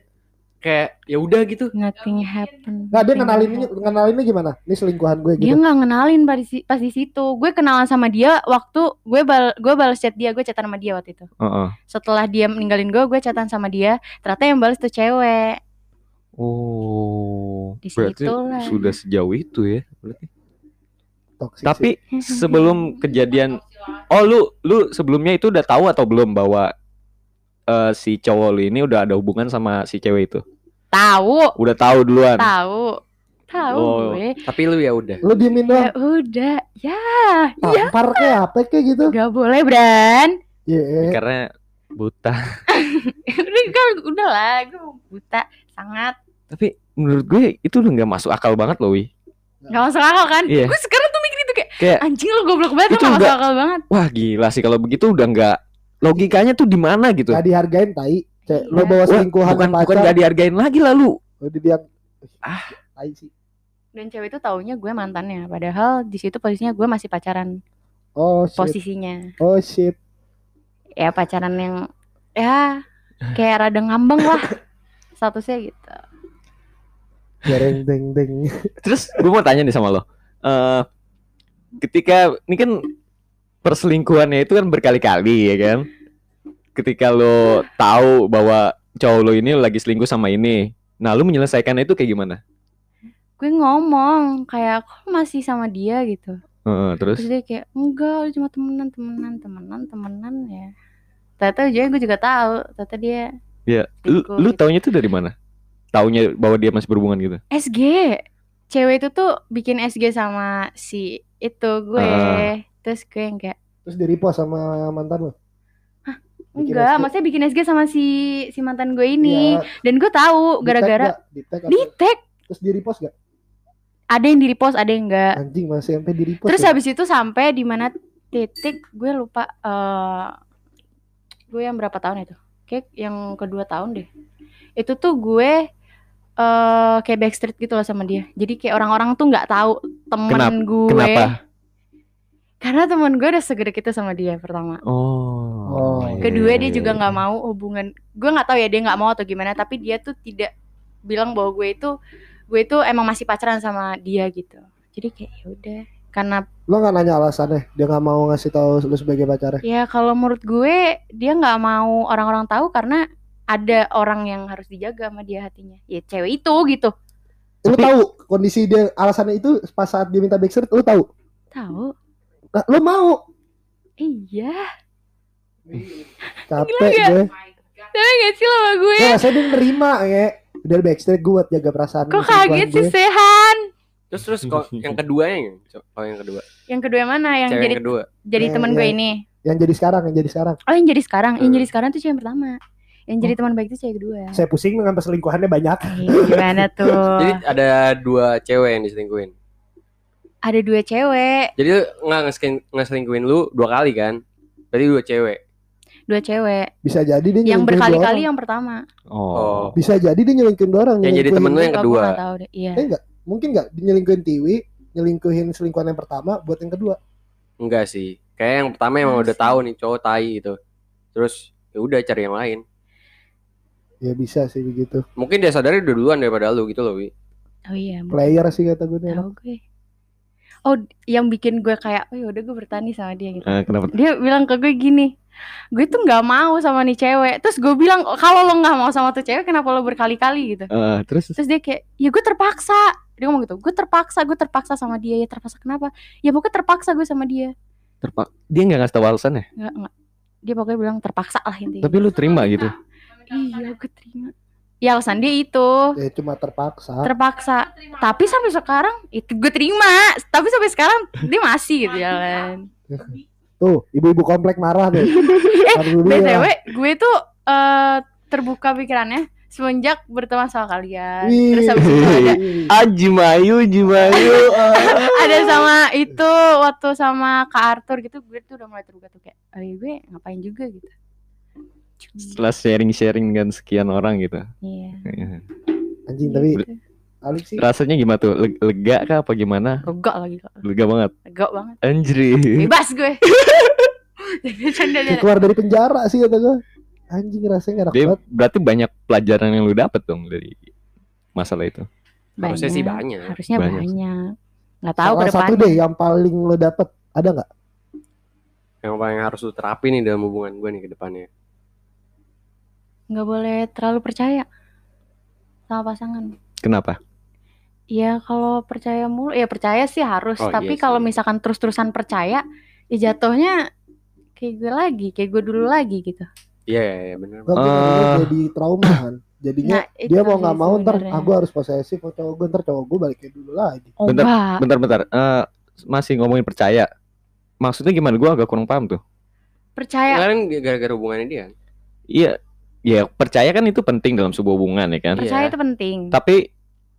Speaker 3: kayak ya udah gitu
Speaker 1: nothing happen.
Speaker 4: Nggak, dia
Speaker 1: happen.
Speaker 4: ngenalinnya gimana? Ini selingkuhan gue
Speaker 1: dia
Speaker 4: gitu.
Speaker 1: nggak ngenalin pas di, si- pas di situ gue kenalan sama dia waktu gue bal gue balas chat dia gue chatan sama dia waktu itu
Speaker 2: Heeh.
Speaker 1: setelah dia meninggalin gue gue chatan sama dia ternyata yang balas tuh cewek
Speaker 2: Oh,
Speaker 1: Di
Speaker 2: berarti
Speaker 1: situlah.
Speaker 2: sudah sejauh itu ya. Berarti.
Speaker 4: Toxic sih.
Speaker 2: Tapi sebelum kejadian, oh lu lu sebelumnya itu udah tahu atau belum bahwa eh, si cowok lu ini udah ada hubungan sama si cewek itu?
Speaker 1: tahu
Speaker 2: Udah tahu duluan.
Speaker 1: tahu tahu
Speaker 2: Oh.
Speaker 1: gue
Speaker 3: tapi lu ya udah
Speaker 4: Lu diemin
Speaker 1: ya
Speaker 4: doang.
Speaker 1: udah ya iya
Speaker 4: Tampar kayak apa kayak gitu.
Speaker 1: nggak boleh Bran
Speaker 4: Iya.
Speaker 2: Karena buta.
Speaker 1: udah kan udah lah gue buta sangat
Speaker 2: Tapi menurut gue itu udah nggak masuk akal banget loh, Wi.
Speaker 1: nggak masuk akal kan
Speaker 2: Iya.
Speaker 1: gue sekarang tuh mikir itu kayak,
Speaker 2: Kayak-
Speaker 1: anjing lu goblok banget
Speaker 2: Itu
Speaker 1: nggak masuk
Speaker 2: nggak-
Speaker 1: akal banget
Speaker 2: Wah gila sih kalau begitu udah nggak logikanya tuh di mana gitu.
Speaker 4: Gak dihargain tai. Cek, lo
Speaker 1: Iya.
Speaker 4: bawa selingkuhan
Speaker 2: bukan
Speaker 4: sama
Speaker 2: bukan
Speaker 4: pacar.
Speaker 2: gak dihargain lagi lalu.
Speaker 4: Lo dibilang
Speaker 2: Ah.
Speaker 4: tai sih.
Speaker 1: dan cewek itu taunya gue mantannya padahal di situ posisinya gue masih pacaran
Speaker 4: Oh shit.
Speaker 1: posisinya
Speaker 4: Oh shit.
Speaker 1: ya pacaran yang ya kayak rada ngambang lah statusnya gitu
Speaker 4: Dereng deng deng.
Speaker 2: Terus gue mau tanya nih sama lo. Eh ketika ini kan perselingkuhannya itu kan berkali-kali ya kan. Ketika lo tahu bahwa cowok lo ini lagi selingkuh sama ini. Nah, lu menyelesaikannya itu kayak gimana?
Speaker 1: gue ngomong kayak kok masih sama dia gitu
Speaker 2: Heeh, terus
Speaker 1: terus dia kayak enggak lu cuma temenan temenan temenan temenan ya ternyata ujungnya gue juga tahu ternyata dia
Speaker 2: ya lu, lu
Speaker 1: gitu.
Speaker 2: taunya tuh dari mana? Taunya bahwa dia masih berhubungan gitu.
Speaker 1: SG cewek itu tuh bikin SG sama si itu gue
Speaker 2: Ah.
Speaker 1: terus gue yang kayak
Speaker 4: Terus di repost sama mantan lo. Bikin
Speaker 1: enggak
Speaker 4: SG.
Speaker 1: maksudnya bikin SG sama si si mantan gue ini
Speaker 4: Iya,
Speaker 1: dan gue tahu gara-gara di tag
Speaker 4: terus di repost gak?
Speaker 1: ada yang di repost ada yang enggak
Speaker 4: Anjing masih sampai di repost.
Speaker 1: terus
Speaker 4: ya?
Speaker 1: habis itu sampai di mana titik gue lupa eh gue yang berapa tahun itu kayak yang kedua tahun deh itu tuh gue eh kayak backstreet gitu loh sama dia jadi kayak orang-orang tuh nggak tahu temen
Speaker 2: Kenapa-
Speaker 1: gue
Speaker 2: Kenapa?
Speaker 1: karena temen gue udah segede gitu sama dia pertama
Speaker 2: Oh.
Speaker 4: Oh.
Speaker 2: iya,
Speaker 1: kedua
Speaker 2: iya,
Speaker 1: dia
Speaker 2: iya,
Speaker 1: juga
Speaker 2: iya.
Speaker 1: nggak mau hubungan gue nggak tahu ya dia nggak mau atau gimana tapi dia tuh tidak bilang bahwa gue itu gue itu emang masih pacaran sama dia gitu jadi kayak ya udah karena
Speaker 4: Lo gak nanya alasannya? Dia gak mau ngasih tahu lu sebagai pacarnya.
Speaker 1: Ya kalau menurut gue dia nggak mau orang-orang tahu karena ada orang yang harus dijaga sama dia hatinya. Ya cewek itu gitu.
Speaker 4: Lu
Speaker 2: Tapi-
Speaker 4: tahu kondisi dia alasannya itu pas saat dia minta backstreet lu tahu?
Speaker 1: Tahu?
Speaker 4: Nah, lu mau?
Speaker 1: Iya.
Speaker 4: Capek gue.
Speaker 1: Tapi gak sih lo sama gue?
Speaker 4: Ya saya dia nerima ya. Udah backstreet gue buat jaga perasaan
Speaker 1: Kok kaget sih. Sehan?
Speaker 3: terus terus kok yang keduanya yang kalau yang kedua
Speaker 1: Yang kedua yang mana? Yang
Speaker 3: cewek
Speaker 1: jadi
Speaker 3: yang kedua
Speaker 1: jadi
Speaker 4: Ya,
Speaker 1: teman
Speaker 4: ya.
Speaker 1: gue ini.
Speaker 4: Yang jadi sekarang, yang jadi sekarang.
Speaker 1: Oh yang jadi sekarang? Yang
Speaker 3: Hmm.
Speaker 1: jadi sekarang tuh cewek yang pertama. Yang jadi teman baik itu cewek kedua.
Speaker 4: Saya pusing dengan perselingkuhannya banyak.
Speaker 1: Eh, gimana tuh?
Speaker 3: jadi ada dua cewek yang diselingkuhin
Speaker 1: ada dua cewek,
Speaker 3: jadi lu nggak ngeselingkuhin, ngeselingkuhin lu dua kali kan berarti dua cewek
Speaker 1: dua cewek.
Speaker 4: Bisa jadi dia
Speaker 1: Yang berkali-kali yang pertama.
Speaker 2: Oh.
Speaker 3: oh
Speaker 4: Bisa jadi dia nyelingkuhin dua orang.
Speaker 3: Yang jadi temen lu yang kedua.
Speaker 1: nggak tahu deh. Iya.
Speaker 4: Eh, enggak. Mungkin enggak nyelingkuhin Tiwi, nyelingkuhin selingkuhan yang pertama buat yang kedua.
Speaker 3: enggak sih kayak yang pertama emang udah tahu nih cowok tai gitu terus ya udah cari yang lain
Speaker 4: Ya bisa sih begitu.
Speaker 3: mungkin dia sadari udah duluan daripada lu gitu loh wi
Speaker 1: Oh iya.
Speaker 4: Player sih kata gue nih.
Speaker 1: gue. Oh, yang bikin gue kayak, oh yaudah gue bertani sama dia gitu.
Speaker 2: Eh, kenapa?
Speaker 1: Dia bilang ke gue gini, gue tuh nggak mau sama nih cewek. Terus gue bilang, "Oh, kalau lo nggak mau sama tuh cewek, kenapa lo berkali-kali gitu?
Speaker 2: Eh, terus
Speaker 1: Terus dia kayak, ya gue terpaksa. Dia ngomong gitu, gue terpaksa, gue terpaksa sama dia. Ya terpaksa kenapa? Ya pokoknya terpaksa gue sama dia.
Speaker 2: terpak dia nggak ngasih tahu alasannya.
Speaker 1: Nggak, nggak. Dia pokoknya bilang terpaksa lah intinya.
Speaker 2: Tapi lu terima gitu.
Speaker 1: Iya, gue terima. ya alasan dia itu
Speaker 4: Ya cuma terpaksa.
Speaker 1: terpaksa tapi sampai sekarang itu gue terima tapi sampai sekarang dia masih gitu jalan
Speaker 4: Tuh, ibu-ibu komplek marah deh.
Speaker 1: eh btw
Speaker 4: dia.
Speaker 1: gue tuh eh, terbuka pikirannya semenjak berteman sama kalian
Speaker 4: Wih.
Speaker 1: terus habis itu ada
Speaker 2: Aji Mayu, Aji Mayu.
Speaker 1: ada sama itu waktu sama Kak Arthur gitu gue tuh udah mulai terbuka tuh kayak iya, gue ngapain juga gitu
Speaker 2: Setelah sharing-sharing dengan sekian orang gitu.
Speaker 1: iya
Speaker 4: Anjing tapi. Alik sih
Speaker 2: Rasanya gimana tuh? Leg- Lega kah apa gimana?
Speaker 1: lega lagi kak
Speaker 2: Lega banget.
Speaker 1: lega banget
Speaker 2: Anjri.
Speaker 1: bebas gue
Speaker 4: keluar dari penjara sih kata gue. Anjing rasanya enak
Speaker 2: Dia
Speaker 4: banget.
Speaker 2: berarti banyak pelajaran yang lu dapet dong dari masalah itu.
Speaker 3: Harusnya sih banyak.
Speaker 1: harusnya
Speaker 2: Banyak.
Speaker 1: banyak nggak tahu
Speaker 4: Salah satu deh yang paling lo dapet ada nggak?
Speaker 3: Yang paling harus lu terapin nih dalam hubungan gue nih ke depannya.
Speaker 1: Nggak boleh terlalu percaya sama pasangan
Speaker 2: Kenapa?
Speaker 1: Ya kalau percaya mulu ya percaya sih harus
Speaker 3: Oh,
Speaker 1: tapi
Speaker 3: iya
Speaker 1: kalau
Speaker 3: sih.
Speaker 1: misalkan terus-terusan percaya ya jatuhnya kayak gue lagi kayak gue dulu lagi gitu
Speaker 3: Iya, iya, iya, bener.
Speaker 4: Gue
Speaker 2: Ah.
Speaker 4: jadi trauma kan. Jadinya
Speaker 1: Nah,
Speaker 4: dia mau nggak mau ntar
Speaker 1: sebenarnya.
Speaker 4: ah gue harus posesif sama cowok gue ntar cowok gue balik kayak dulu lagi.
Speaker 1: oh
Speaker 2: Bentar,
Speaker 1: enggak
Speaker 2: Bentar-bentar. Eh, masih ngomongin percaya. Maksudnya gimana? Gua agak kurang paham tuh.
Speaker 1: percaya
Speaker 3: Kemarin gara-gara hubungannya dia.
Speaker 2: Iya, ya percaya kan itu penting dalam sebuah hubungan ya kan.
Speaker 1: percaya
Speaker 3: Iya.
Speaker 1: itu penting
Speaker 2: Tapi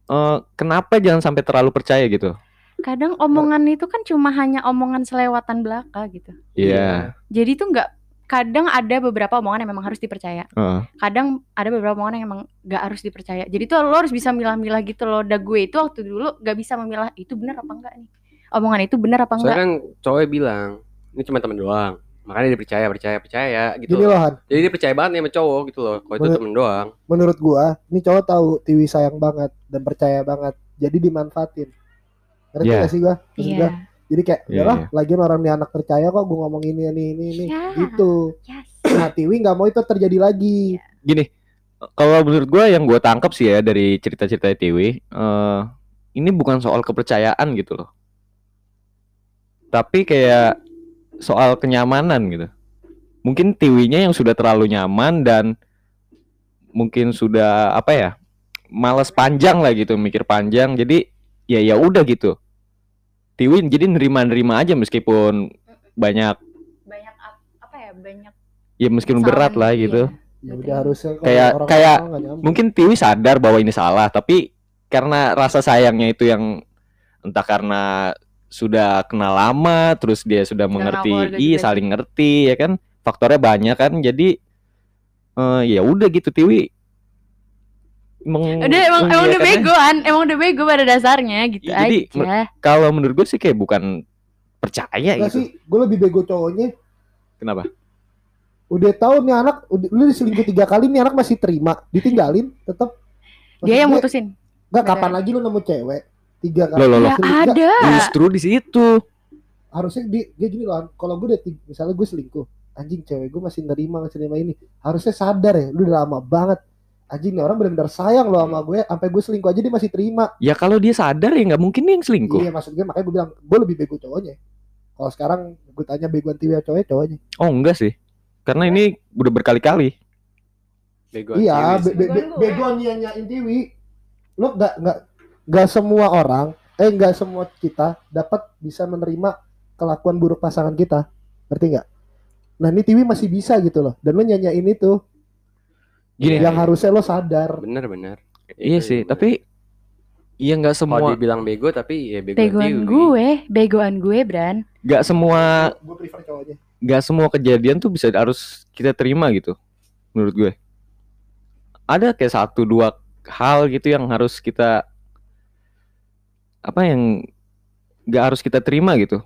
Speaker 2: eh, kenapa jangan sampai terlalu percaya gitu?
Speaker 1: kadang omongan itu kan cuma hanya omongan selewatan belaka gitu
Speaker 2: Iya.
Speaker 1: jadi tuh nggak kadang ada beberapa omongan yang memang harus dipercaya
Speaker 2: Heeh.
Speaker 1: kadang ada beberapa omongan yang emang nggak harus dipercaya jadi tuh lo harus bisa milah-milah gitu loh da gue itu waktu dulu nggak bisa memilah itu benar apa enggak nih omongan itu benar apa
Speaker 3: Soalnya
Speaker 1: enggak
Speaker 3: kan cowoknya bilang, ini cuma teman doang. Makanya dia percaya, percaya, percaya gitu.
Speaker 4: Gini
Speaker 3: loh.
Speaker 4: Han,
Speaker 3: Jadi dia percaya banget nih sama cowok gitu loh. Kalau itu temen doang.
Speaker 4: menurut gua ini cowok tahu Tiwi sayang banget dan percaya banget. Jadi dimanfaatin. Ngerti
Speaker 2: Iya.
Speaker 4: gak sih gua?
Speaker 1: Iya
Speaker 4: gua, Jadi kayak
Speaker 2: Iya,
Speaker 4: udahlah,
Speaker 2: iya.
Speaker 4: lagian orang nih anak percaya kok gua ngomong ini ini ini ini.
Speaker 1: Iya.
Speaker 4: Gitu.
Speaker 1: yes
Speaker 4: Nah, Tiwi nggak mau itu terjadi lagi.
Speaker 2: Gini, kalau menurut gua yang gua tangkap sih ya dari cerita-cerita Tiwi, eh ini bukan soal kepercayaan gitu loh. Tapi kayak soal kenyamanan gitu. Mungkin Tiwinya yang sudah terlalu nyaman dan mungkin sudah apa ya? Males panjang lah gitu, mikir panjang. Jadi ya ya udah gitu. Tiwi jadi nerima-nerima aja meskipun banyak
Speaker 1: banyak ap- apa ya banyak
Speaker 2: ya meskipun berat lah
Speaker 1: iya.
Speaker 2: gitu.
Speaker 4: Ya
Speaker 1: Betul.
Speaker 4: udah harusnya
Speaker 2: Kayak-
Speaker 4: orang
Speaker 2: kayak
Speaker 4: nyambung.
Speaker 2: mungkin Tiwi sadar bahwa ini salah tapi karena rasa sayangnya itu yang entah karena sudah kenal lama terus dia sudah mengerti
Speaker 1: keluarga
Speaker 2: iya
Speaker 1: juga
Speaker 2: saling ngerti ya kan? Faktornya banyak kan jadi eh, ya udah gitu Tiwi. Meng-
Speaker 1: udah emang emang udah begoan emang udah bego pada dasarnya gitu
Speaker 2: Iya, jadi
Speaker 1: aja.
Speaker 2: kalau menurut gue sih kayak bukan percaya
Speaker 4: Nggak
Speaker 2: gitu.
Speaker 4: sih, gue lebih bego cowoknya.
Speaker 2: kenapa?
Speaker 4: Udah tahu nih anak, udah, lu diselingkuh tiga kali nih anak masih terima, ditinggalin, tetap.
Speaker 1: dia yang mutusin.
Speaker 4: Nggak kapan lagi lu nemu cewek tiga kali?
Speaker 2: Loh, loh, loh.
Speaker 1: ya ada.
Speaker 2: Justru di situ.
Speaker 4: Harusnya dia, dia gini loh kalau gue udah tiga- misalnya gue selingkuh anjing cewek gue masih nerima masih nerima ini. Harusnya sadar ya lu udah lama banget. Anjing nih orang benar-benar sayang lo sama gue sampai gue selingkuh aja dia masih terima.
Speaker 2: Ya kalau dia sadar ya nggak mungkin dia yang selingkuh.
Speaker 4: Iya maksud gue makanya gue bilang gue lebih bego cowoknya. Kalau sekarang gue tanya begoan tiwi cowoknya cowoknya.
Speaker 2: Oh enggak sih. Karena ini udah berkali-kali.
Speaker 3: Bego
Speaker 4: iya be, be, be,
Speaker 1: Begoan gue.
Speaker 4: begoan nyanyain tiwi. Lo nggak nggak nggak semua orang eh nggak semua kita dapat bisa menerima kelakuan buruk pasangan kita ngerti nggak nah ini tiwi masih bisa gitu loh dan lo nyanyain itu
Speaker 2: Gini,
Speaker 4: yang harusnya lo sadar
Speaker 3: Bener bener.
Speaker 2: Iya
Speaker 3: Itu
Speaker 2: sih,
Speaker 3: bener.
Speaker 2: tapi iya nggak
Speaker 3: kalau
Speaker 2: semua
Speaker 3: dibilang bego tapi ya bego
Speaker 1: begoan gue begoan gue Bran
Speaker 2: nggak semua
Speaker 4: gue prefer cowoknya
Speaker 2: nggak semua kejadian tuh bisa harus kita terima gitu. Menurut gue. Ada kayak satu dua hal gitu yang harus kita apa yang nggak harus kita terima gitu.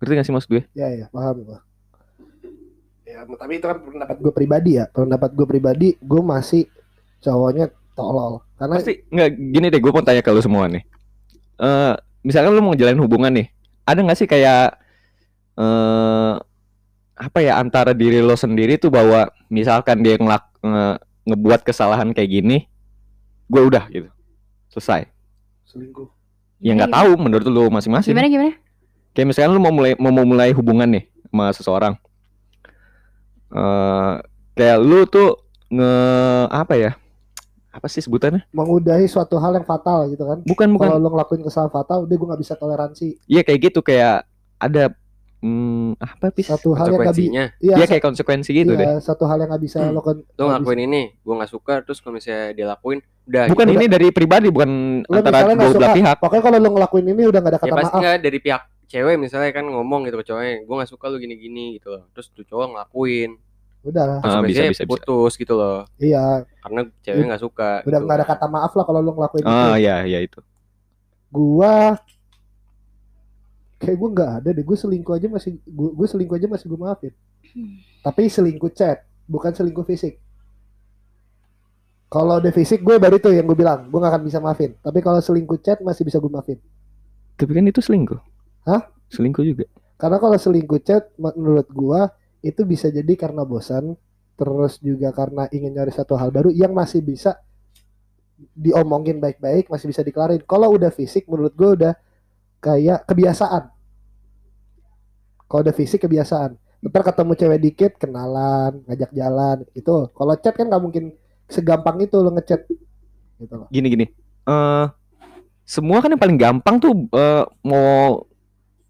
Speaker 2: Ngerti gak sih mas gue?
Speaker 4: ya ya paham gue ya tapi itu kan pendapat gue pribadi ya pendapat gue pribadi gue masih cowoknya tolol karena
Speaker 2: Pasti nggak gini deh, gue mau tanya ke lu semua nih. Eh, misalkan lu mau jalin hubungan nih, ada nggak sih kayak eh apa ya antara diri lo sendiri tuh bahwa misalkan dia ngelak nge- ngebuat kesalahan kayak gini, gue udah gitu selesai.
Speaker 4: Selingkuh
Speaker 2: Ya nggak tahu menurut lu masing-masing.
Speaker 1: gimana gimana
Speaker 2: Kayak misalkan lu mau mulai mau mau mulai hubungan nih sama seseorang, eh kayak lu tuh nge apa ya apa sih sebutannya?
Speaker 4: mengudahi suatu hal yang fatal gitu kan
Speaker 2: Bukan bukan.
Speaker 4: kalau lo ngelakuin kesalahan fatal udah gue nggak bisa toleransi
Speaker 2: Iya kayak gitu kayak ada hmm, apa pis?
Speaker 4: satu hal yang nggak bisa
Speaker 3: konsekuensinya
Speaker 4: iya
Speaker 2: Iya
Speaker 4: sa-
Speaker 2: kayak konsekuensi gitu deh.
Speaker 4: iya, satu hal yang nggak bisa lo kan
Speaker 3: lo ngelakuin ini gue nggak suka terus kalau misalnya dia lakuin udah
Speaker 2: Bukan
Speaker 3: gitu.
Speaker 2: ini dari pribadi bukan
Speaker 4: Lo
Speaker 2: antara dua belah pihak.
Speaker 4: pokoknya kalau lo ngelakuin ini udah nggak ada
Speaker 3: ya
Speaker 4: kata
Speaker 3: pasti
Speaker 4: maaf.
Speaker 3: nggak dari pihak cewek misalnya kan ngomong gitu ke cowoknya gue nggak suka lu gini gini gitu loh. Terus tuh cowok ngelakuin.
Speaker 4: Udah.
Speaker 2: Ah, bisa, bisa, bisa.
Speaker 3: putus gitu loh.
Speaker 4: Iya.
Speaker 3: Karena cewek nggak suka
Speaker 4: udah
Speaker 3: gitu.
Speaker 4: nggak ada kata maaf lah kalau lo ngelakuin itu.
Speaker 2: Ah iya iya itu.
Speaker 4: gua kayak gue nggak ada deh. Gue selingkuh aja masih gue selingkuh aja masih gue maafin. Tapi selingkuh chat bukan selingkuh fisik kalau udah fisik gue baru itu yang gue bilang gue gak akan bisa maafin tapi kalau selingkuh chat masih bisa gue maafin
Speaker 2: Tapi kan itu selingkuh.
Speaker 4: Hah?
Speaker 2: Selingkuh juga.
Speaker 4: karena kalau selingkuh chat menurut gue itu bisa jadi karena bosan terus juga karena ingin nyari satu hal baru yang masih bisa diomongin baik-baik masih bisa dikelarin kalau udah fisik menurut gue udah kayak kebiasaan kalau udah fisik kebiasaan ntar ketemu cewek dikit kenalan ngajak jalan gitu kalau chat kan nggak mungkin segampang itu lo ngechat gitu loh
Speaker 2: Gini gini. Eh semua kan yang paling gampang tuh eh, mau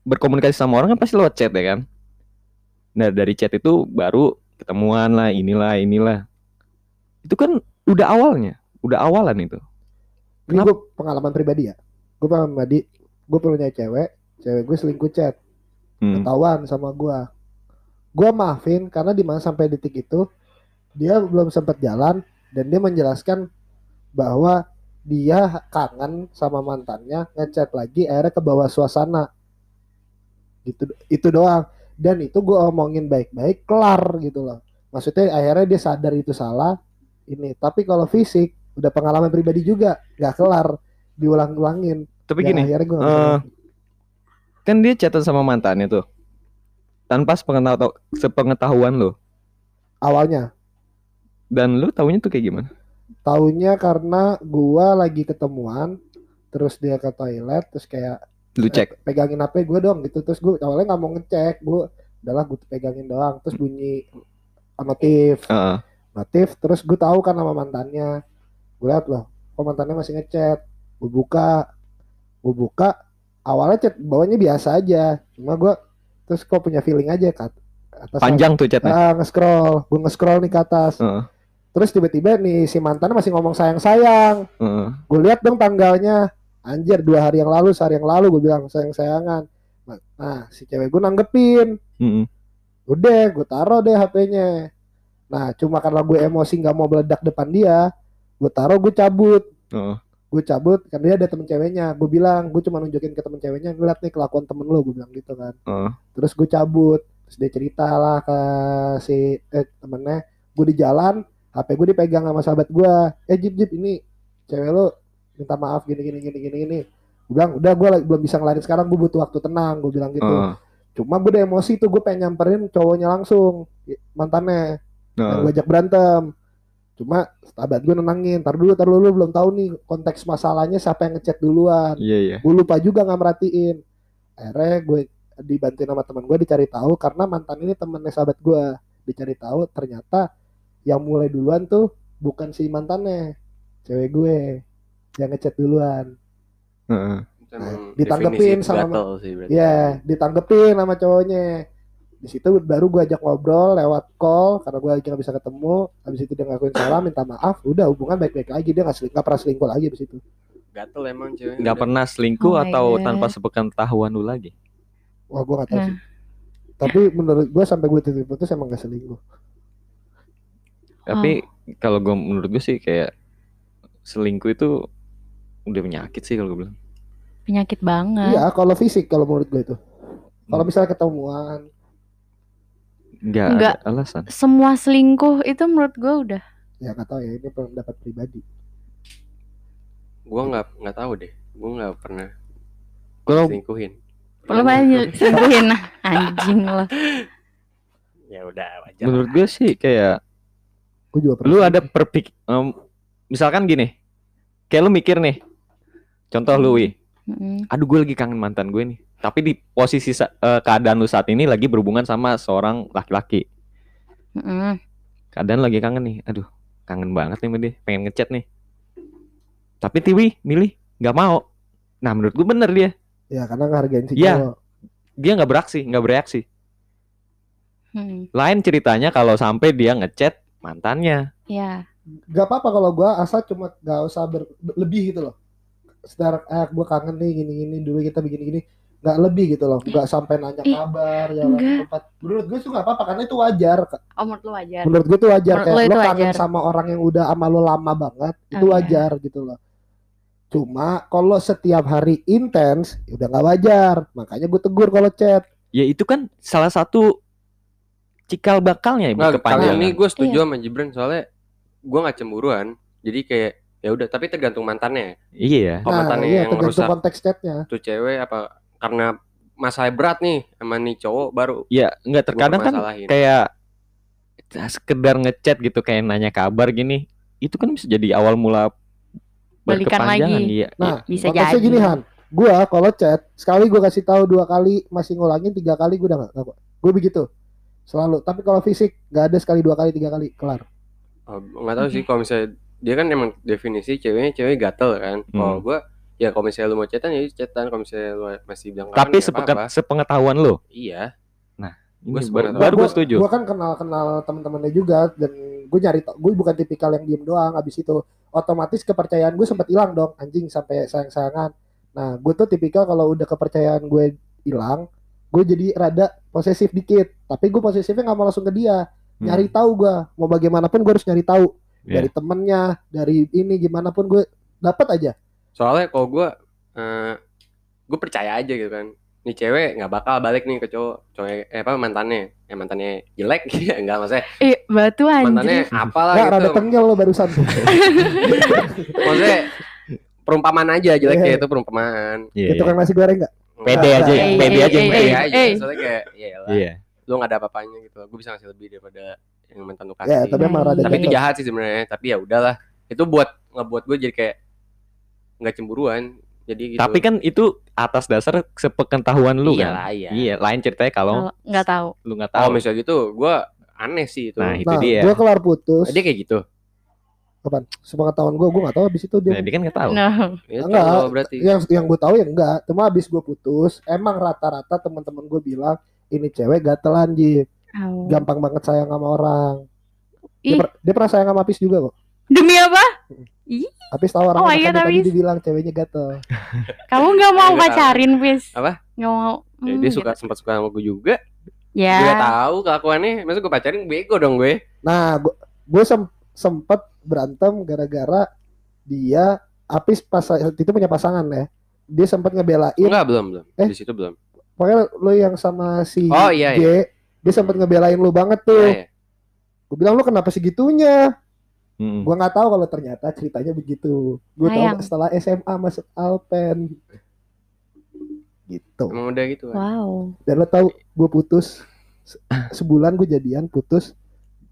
Speaker 2: berkomunikasi sama orang kan pasti lewat chat ya kan. Nah dari chat itu baru ketemuan lah inilah inilah. Itu kan udah awalnya, udah awalan itu.
Speaker 4: ini gue pengalaman pribadi ya gue pengalaman pribadi gue punya cewek cewek gue selingkuh chat
Speaker 2: Hmm.
Speaker 4: ketahuan sama gua. Gua maafin karena di mana sampai detik itu dia belum sempat jalan dan dia menjelaskan bahwa dia kangen sama mantannya ngechat lagi akhirnya ke bawah suasana gitu itu doang dan itu gua omongin baik-baik kelar gitu loh maksudnya akhirnya dia sadar itu salah ini tapi kalau fisik udah pengalaman pribadi juga nggak kelar diulang-ulangin
Speaker 2: Tapi
Speaker 4: Dan
Speaker 2: gini,
Speaker 4: akhirnya gua maafin.
Speaker 2: kan dia chatan sama mantannya tuh. Tanpa sepengetahuan, sepengetahuan lo.
Speaker 4: awalnya
Speaker 2: Dan lu taunya tuh kayak gimana?
Speaker 4: Taunya karena gua lagi ketemuan, terus dia ke toilet, terus kayak
Speaker 2: Lu cek.
Speaker 4: eh, pegangin HP gue dong gitu, terus gue awalnya nggak mau ngecek, gue adalah gue pegangin doang, terus bunyi notif,
Speaker 2: Heeh.
Speaker 4: notif, terus gue tahu kan nama mantannya, gue liat loh, kok mantannya masih ngechat, gue buka, gue buka, awalnya chat bawahnya biasa aja, cuma gue terus kok punya feeling aja kat atas
Speaker 2: Panjang tuh chatnya.
Speaker 4: ah nge-scroll, gue nge-scroll nih ke atas,
Speaker 2: Heeh.
Speaker 4: Terus tiba-tiba nih si mantannya masih ngomong sayang-sayang,
Speaker 2: Heeh.
Speaker 4: gue lihat dong tanggalnya. Anjir dua hari yang lalu sehari yang lalu gue bilang sayang sayangan nah, nah si cewek gue nanggepin.
Speaker 2: Heeh.
Speaker 4: udah gue taruh deh HP-nya nah cuma karena gue emosi nggak mau meledak depan dia gue taruh gue cabut.
Speaker 2: Heeh.
Speaker 4: gue cabut karena dia ada temen ceweknya. Gue bilang gue cuma nunjukin ke temen ceweknya ngeliat nih kelakuan temen lo gue bilang gitu kan.
Speaker 2: Heeh.
Speaker 4: terus gue cabut. Terus dia cerita lah ke si eh, temennya. Gue di jalan HP gue dipegang sama sahabat gue eh jip jip ini cewek lo minta maaf gini gini gini gini gini. Gue bilang udah gue belum bisa ngelarin. Sekarang gue butuh waktu tenang gue bilang gitu.
Speaker 2: Heeh.
Speaker 4: cuma gue udah emosi tuh gue pengen nyamperin cowoknya langsung mantannya. Yang
Speaker 2: Heeh.
Speaker 4: gue ajak berantem. Cuma sahabat gue nenangin tar dulu tar dulu belum tahu nih konteks masalahnya siapa yang ngechat duluan.
Speaker 2: Iya iya.
Speaker 4: gue lupa juga nggak merhatiin. Akhirnya gue dibantuin sama teman gue dicari tahu karena mantan ini temennya sahabat gue dicari tahu ternyata yang mulai duluan tuh bukan si mantannya cewek gue yang ngechat duluan
Speaker 2: Heeh.
Speaker 3: Itu emang
Speaker 4: ditanggepin sama-
Speaker 3: sih berarti.
Speaker 4: Iya, ditanggepin sama cowoknya. Di situ baru gue ajak ngobrol lewat call karena gue lagi gak bisa ketemu. Habis itu dia ngakuin salah, minta maaf. Udah hubungan baik-baik lagi. Dia nggak seling, pernah selingkuh lagi di situ.
Speaker 3: Gatel emang cewek.
Speaker 2: Nggak pernah selingkuh
Speaker 1: Oh
Speaker 2: atau
Speaker 1: God.
Speaker 2: tanpa sepengetahuan lu lagi?
Speaker 4: Wah, gue nggak tahu
Speaker 1: Nah.
Speaker 4: sih. Tapi menurut gue sampai gue titik putus emang gak selingkuh.
Speaker 2: Tapi kalau gue menurut gue sih kayak selingkuh itu udah penyakit sih kalau gue bilang.
Speaker 1: Penyakit banget.
Speaker 4: Iya, kalau fisik kalau menurut gue itu. Kalau misalnya ketemuan,
Speaker 2: Nggak
Speaker 1: Nggak.
Speaker 2: ada alasan.
Speaker 1: Semua selingkuh itu menurut gue udah.
Speaker 4: ya nggak tahu ya ini pendapat pribadi.
Speaker 3: Gua nggak nggak tahu deh. Gua nggak pernah
Speaker 2: Kalau
Speaker 3: selingkuhin.
Speaker 1: Lo banyak selingkuhin anjing lo.
Speaker 3: Ya udah wajar.
Speaker 2: menurut gue sih kayak
Speaker 4: Gue juga pernah.
Speaker 2: lu ada perpik em, misalkan gini. Kayak lu mikir nih. Contoh lu, Wi.
Speaker 1: Mm-mm.
Speaker 2: Aduh, gue lagi kangen mantan gue nih. Tapi di posisi eh, keadaan lu saat ini lagi berhubungan sama seorang laki-laki.
Speaker 1: Mm-mm.
Speaker 2: Keadaan lagi kangen nih. Aduh, kangen banget nih sama dia. Pengen ngechat nih. Tapi Tiwi milih nggak mau. Nah menurut gue bener dia.
Speaker 4: Ya karena ngehargain si
Speaker 2: Iya.
Speaker 4: cowok.
Speaker 2: Dia nggak beraksi, nggak bereaksi.
Speaker 1: Hmm,
Speaker 2: Lain ceritanya kalau sampai dia ngechat mantannya.
Speaker 1: ya.
Speaker 4: Gak apa-apa kalau gua asal cuma gak usah ber- lebih gitu loh. Secara eh gua kangen nih gini-gini dulu kita begini-gini nggak lebih gitu loh nggak sampai nanya kabar
Speaker 1: enggak.
Speaker 4: tempat menurut gue tuh nggak apa-apa karena itu wajar
Speaker 1: Oh, menurut lu wajar.
Speaker 4: menurut gue tuh wajar
Speaker 1: Menurut
Speaker 4: kayak
Speaker 1: lo
Speaker 4: lo
Speaker 1: itu
Speaker 4: kangen
Speaker 1: wajar.
Speaker 4: sama orang yang udah sama lo lama banget itu
Speaker 1: iya.
Speaker 4: wajar gitu loh cuma kalau setiap hari intens ya udah nggak wajar makanya gue tegur kalau chat
Speaker 2: Ya itu kan salah satu cikal bakalnya ibu
Speaker 3: kali
Speaker 2: kepanjangan.
Speaker 3: ini gue setuju
Speaker 1: Iya.
Speaker 3: sama Jibran soalnya gue nggak cemburuan. Jadi kayak ya udah tapi tergantung mantannya.
Speaker 2: Iya.
Speaker 3: Oh,
Speaker 4: nah
Speaker 3: mantannya
Speaker 4: iya
Speaker 3: yang
Speaker 4: tergantung
Speaker 3: rusak.
Speaker 4: konteks chatnya
Speaker 3: Tuh cewek apa karena masalah berat nih sama nih cowok baru
Speaker 2: Ya nggak
Speaker 3: gue
Speaker 2: terkadang kan kayak sekedar ngechat gitu kayak nanya kabar gini. Itu kan bisa jadi awal mula
Speaker 1: Balikan lagi.
Speaker 2: Iya.
Speaker 4: nah
Speaker 1: Bisa
Speaker 4: konteksnya
Speaker 1: jadi.
Speaker 4: gini Han gua kalau chat sekali gua kasih tahu dua kali masih ngulangin tiga kali gua udah nggak- gue begitu selalu tapi kalau fisik nggak ada sekali dua kali tiga kali kelar
Speaker 3: Oh, nggak tahu sih kalau misalnya dia kan emang definisi ceweknya cewek gatel kan. Kalau
Speaker 2: Hmm.
Speaker 3: gue ya kalau misalnya lu mau chatan ya chatan kalau misalnya lu masih bilang
Speaker 2: Tapi
Speaker 3: ya
Speaker 2: sepengat,
Speaker 3: apa-apa.
Speaker 2: sepengetahuan lo.
Speaker 3: Iya. Gua
Speaker 2: baru,
Speaker 3: sepengetahuan.
Speaker 2: baru gue
Speaker 4: Gua-
Speaker 2: setuju.
Speaker 4: Gue kan kenal kenal teman-temannya juga dan gue nyari gue bukan tipikal yang diem doang. Abis itu otomatis kepercayaan gue sempat hilang dong anjing sampai sayang-sayangan. Nah gue tuh tipikal kalau udah kepercayaan gue hilang, gue jadi rada posesif dikit. Tapi gue posesifnya nggak mau langsung ke dia.
Speaker 2: Hmm.
Speaker 4: Nyari tahu gue mau bagaimanapun gue harus nyari tahu
Speaker 2: Iya.
Speaker 4: dari temennya, dari ini gimana pun gue dapat aja.
Speaker 3: Soalnya kalau gue eh gue percaya aja gitu kan. Nih cewek nggak bakal balik nih ke cowok, cowok eh, apa mantannya. Eh mantannya jelek ya enggak maksudnya
Speaker 1: Eh, batu
Speaker 3: mantannya
Speaker 1: anjir.
Speaker 3: apalah
Speaker 4: Nggak, rada
Speaker 3: gitu.
Speaker 4: tengil lo barusan.
Speaker 3: Maksudnya perumpamaan aja jeleknya
Speaker 4: Iya.
Speaker 3: itu perumpamaan.
Speaker 2: Iya,
Speaker 4: Itu
Speaker 2: iya.
Speaker 4: kan nasi goreng nggak?
Speaker 2: Pede aja,
Speaker 1: Eh,
Speaker 2: pede aja,
Speaker 1: eh,
Speaker 2: pede.
Speaker 3: Aja. Soalnya kayak ya lah,
Speaker 2: Iya.
Speaker 3: lu nggak ada apa-apanya gitu. Gue bisa ngasih lebih daripada yang mantan lu kasih.
Speaker 4: Ya tapi emang rada
Speaker 3: tapi itu jahat sih sebenarnya tapi ya udahlah itu buat ngebuat gue jadi kayak nggak cemburuan jadi gitu
Speaker 2: Tapi kan itu atas dasar sepengetahuan lu
Speaker 3: Iyalah,
Speaker 2: kan.
Speaker 3: iya.
Speaker 2: Iya, lain ceritanya kalau
Speaker 1: Kalau nggak tahu.
Speaker 2: lu nggak
Speaker 3: oh
Speaker 2: tahu.
Speaker 3: misalnya gitu gue aneh sih itu
Speaker 2: Nah, itu
Speaker 4: Nah,
Speaker 2: dia.
Speaker 4: gue kelar putus.
Speaker 3: dia kayak gitu
Speaker 4: Kapan? Sepengetahuan gue, gue nggak tahu abis itu dia
Speaker 2: Nah, dia kan nggak tahu.
Speaker 1: No.
Speaker 3: ya,
Speaker 4: Enggak.
Speaker 3: berarti
Speaker 4: yang yang gue tahu ya enggak cuma abis gue putus emang rata-rata teman-teman gue bilang ini cewek gatelan Jip
Speaker 1: Oh.
Speaker 4: gampang banget sayang sama orang
Speaker 1: Ih.
Speaker 4: dia, per- dia pernah sayang sama Apis juga kok
Speaker 1: Demi apa?
Speaker 4: Apis tahu orang
Speaker 1: Oh, iya,
Speaker 4: tadi
Speaker 1: Apis.
Speaker 4: dibilang ceweknya gatel
Speaker 1: Kamu nggak mau pacarin, Fis?
Speaker 3: Apa?
Speaker 1: Nggak mau.
Speaker 3: Ya,
Speaker 1: Hmm,
Speaker 3: dia
Speaker 1: gitu.
Speaker 3: suka sempat suka sama gue juga
Speaker 1: Ya.
Speaker 3: gue tahu kelakuannya masa gue pacarin bego dong gue
Speaker 4: nah gue gue sem- sempet berantem gara-gara dia Apis pas itu punya pasangan ya dia sempat ngebelain
Speaker 3: enggak belum belum
Speaker 4: Eh?
Speaker 3: di situ belum
Speaker 4: pokoknya lo yang sama si
Speaker 3: Oh, iya,
Speaker 4: J dia sempat ngebelain lu banget tuh
Speaker 3: Nah, ya.
Speaker 4: gue bilang lu kenapa segitunya
Speaker 2: Mm.
Speaker 4: Gua nggak tahu kalau ternyata ceritanya begitu. Gue tahu setelah SMA masuk Alpen. Gitu.
Speaker 3: emang udah gitu kan
Speaker 1: Wow.
Speaker 4: Dan lo tahu gue putus se- sebulan gue jadian putus.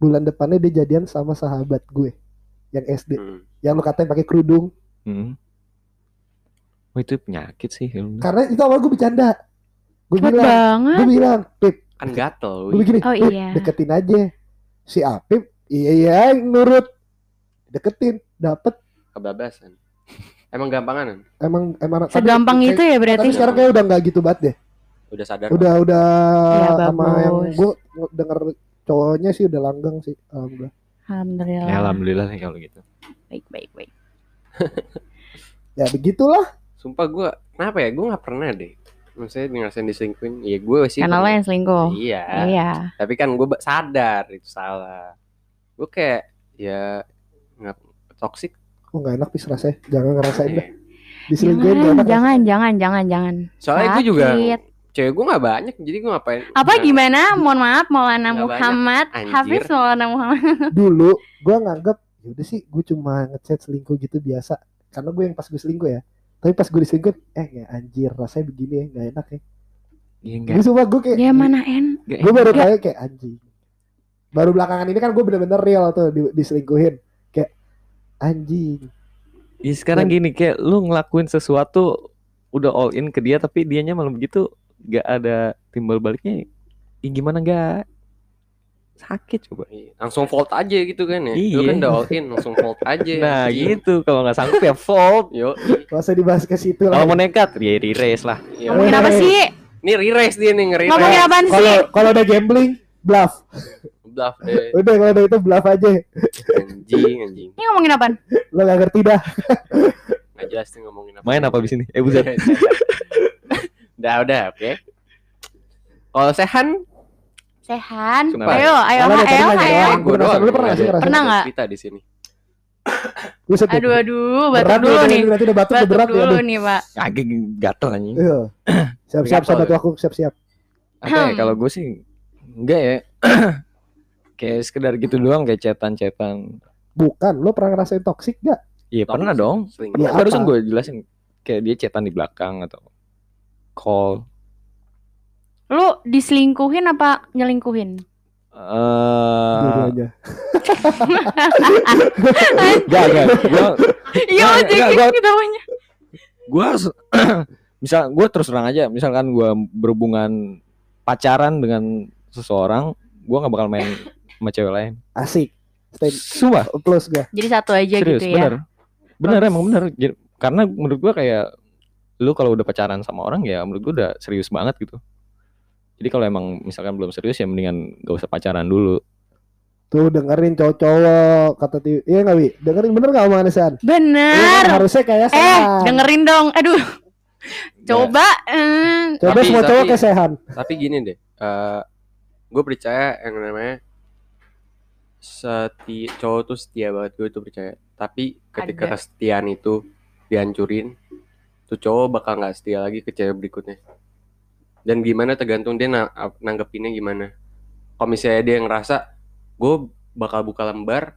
Speaker 4: Bulan depannya dia jadian sama sahabat gue yang SD.
Speaker 3: Hmm.
Speaker 4: Yang lo katain pakai kerudung.
Speaker 2: Mm. Oh, itu penyakit sih.
Speaker 4: Karena itu awal gue bercanda. Gue
Speaker 1: Cepet
Speaker 4: bilang,
Speaker 1: banget.
Speaker 4: gue bilang, Pip,
Speaker 3: kan gatel
Speaker 4: gue begini,
Speaker 1: Oh,
Speaker 4: "Pip,
Speaker 1: iya.
Speaker 4: deketin aja. Si Apip, iya iya nurut. Deketin, dapet.
Speaker 3: kebablasan emang gampangan
Speaker 4: Emang emang tapi-
Speaker 1: Segampang
Speaker 4: kayak-
Speaker 1: itu ya berarti.
Speaker 4: Tapi sekarang kayak udah nggak gitu banget deh.
Speaker 3: udah sadar
Speaker 4: udah udah
Speaker 1: Ya,
Speaker 4: sama yang gue denger cowoknya sih udah langgeng sih alhamdulillah
Speaker 1: Alhamdulillah.
Speaker 2: Ya, alhamdulillah nih kalau gitu.
Speaker 1: Baik, baik, baik.
Speaker 4: ya begitulah
Speaker 3: sumpah gue kenapa ya gue nggak pernah deh maksudnya ngerasain diselingkuhin ya gue sih
Speaker 1: Karena lo yang selingkuh.
Speaker 3: iya
Speaker 1: Iya.
Speaker 3: tapi kan gue sadar itu salah gue kayak ya nggak toksik
Speaker 4: oh nggak enak sih rasanya jangan ngerasain dah
Speaker 3: Eh,
Speaker 4: diselingkuhin
Speaker 1: Jangan,
Speaker 4: enak
Speaker 1: jangan, jangan, jangan, jangan.
Speaker 3: soalnya gue juga. Cewek gue nggak banyak jadi gue ngapain?
Speaker 1: Apa
Speaker 3: Nah,
Speaker 1: gimana? Mohon maaf, Maulana
Speaker 3: banyak,
Speaker 1: Muhammad. Hafiz Maulana Muhammad.
Speaker 4: dulu gue nganggep yaudah sih gue cuma ngechat selingkuh gitu biasa. Karena gue yang pas gue selingkuh ya. Tapi pas gue diselingkuh eh ya anjir rasanya begini ya nggak enak ya.
Speaker 2: Iya
Speaker 4: gue
Speaker 2: enggak.
Speaker 4: sumpah gue kayak
Speaker 1: Ya mana en?
Speaker 4: gue baru kayak kayak anjing. Baru belakangan ini kan gue bener-bener real tuh di, diselingkuhin. Kayak anjing.
Speaker 2: Ya sekarang gini kayak lu ngelakuin sesuatu udah all in ke dia tapi dianya malah begitu nggak ada timbal baliknya. Ya gimana enggak? sakit coba
Speaker 3: Iya, langsung fold aja gitu kan ya Lu
Speaker 2: Iya.
Speaker 3: kan udah all in langsung fold aja
Speaker 2: nah
Speaker 3: Iya.
Speaker 2: gitu kalau nggak sanggup ya fold
Speaker 3: Yo,
Speaker 4: Gak usah dibahas ke situ lah.
Speaker 2: kalau mau nekat ya di race lah
Speaker 3: iya.
Speaker 1: Ngomongin apa sih?
Speaker 3: Ini re-race dia nih ngeri
Speaker 1: Ngomongin apaan sih?
Speaker 4: Kalau kalau udah gambling, bluff.
Speaker 3: Bluff deh
Speaker 4: Udah kalau udah itu bluff aja.
Speaker 3: Anjing anjing
Speaker 1: Ini ngomongin apaan?
Speaker 4: Lo gak ngerti dah.
Speaker 3: Nggak jelas nih ngomongin apa
Speaker 2: main apa abis ini eh buset
Speaker 3: Udah udah oke Kalau Sehan
Speaker 1: Sehan.
Speaker 2: Sumpah.
Speaker 1: Ayo, ayo, ayo, ayo.
Speaker 4: doang. Gua penasaran, lu pernah nggak sih ngerasain?
Speaker 1: Pernah nggak?
Speaker 3: Cerita di sini.
Speaker 1: Aduh, aduh,
Speaker 4: Berat
Speaker 1: batuk dulu nih.
Speaker 4: Nanti udah batuk
Speaker 1: Batuk
Speaker 4: berat ya.
Speaker 1: dulu
Speaker 4: aduh.
Speaker 1: nih, Pak.
Speaker 2: kaki gatel anjing
Speaker 4: Iya. Siap-siap sahabat
Speaker 3: ya?
Speaker 4: aku, siap-siap.
Speaker 2: apa ya kalau gue sih enggak ya kayak sekedar gitu doang kayak cetan-cetan
Speaker 4: Bukan, lo pernah ngerasain toxic gak?
Speaker 2: iya pernah dong.
Speaker 4: Iya.
Speaker 2: barusan gue jelasin kayak dia cetan di belakang atau call
Speaker 1: Lu diselingkuhin apa nyelingkuhin?
Speaker 2: eh
Speaker 4: Dua-duanya.
Speaker 2: enggak enggak gue
Speaker 1: Iya, jadi gitu namanya.
Speaker 2: gue misal gue terus terang aja misalkan gue berhubungan pacaran dengan seseorang gue nggak bakal main sama cewek lain
Speaker 4: Asik. Stay
Speaker 2: sumpah
Speaker 4: close gak?
Speaker 1: Jadi satu aja
Speaker 2: serius
Speaker 1: gitu ya.
Speaker 2: bener bener
Speaker 1: Bagus.
Speaker 2: emang bener Jadi- karena menurut gue kayak lu kalau udah pacaran sama orang ya menurut gue udah serius banget gitu jadi kalau emang misalkan belum serius ya mendingan gak usah pacaran dulu
Speaker 4: Tuh dengerin cowok-cowok kata Tiwi. Iya gak Wi? Dengerin bener gak omongan San?
Speaker 1: Bener.
Speaker 4: kan? harusnya kayak
Speaker 1: Eh, dengerin dong. Aduh. Coba eh,
Speaker 4: Coba
Speaker 3: Tapi-
Speaker 4: semua cowok
Speaker 3: tapi-
Speaker 4: kayak Sehan.
Speaker 3: Tapi gini deh, gue percaya yang namanya seti cowok tuh setia banget gue tuh percaya. Tapi ketika
Speaker 1: Ada.
Speaker 3: kesetiaan itu dihancurin, tuh cowok bakal nggak setia lagi ke cewek berikutnya. Dan gimana tergantung dia na- nanggepinnya gimana. Kalau misalnya dia ngerasa gue bakal buka lembar,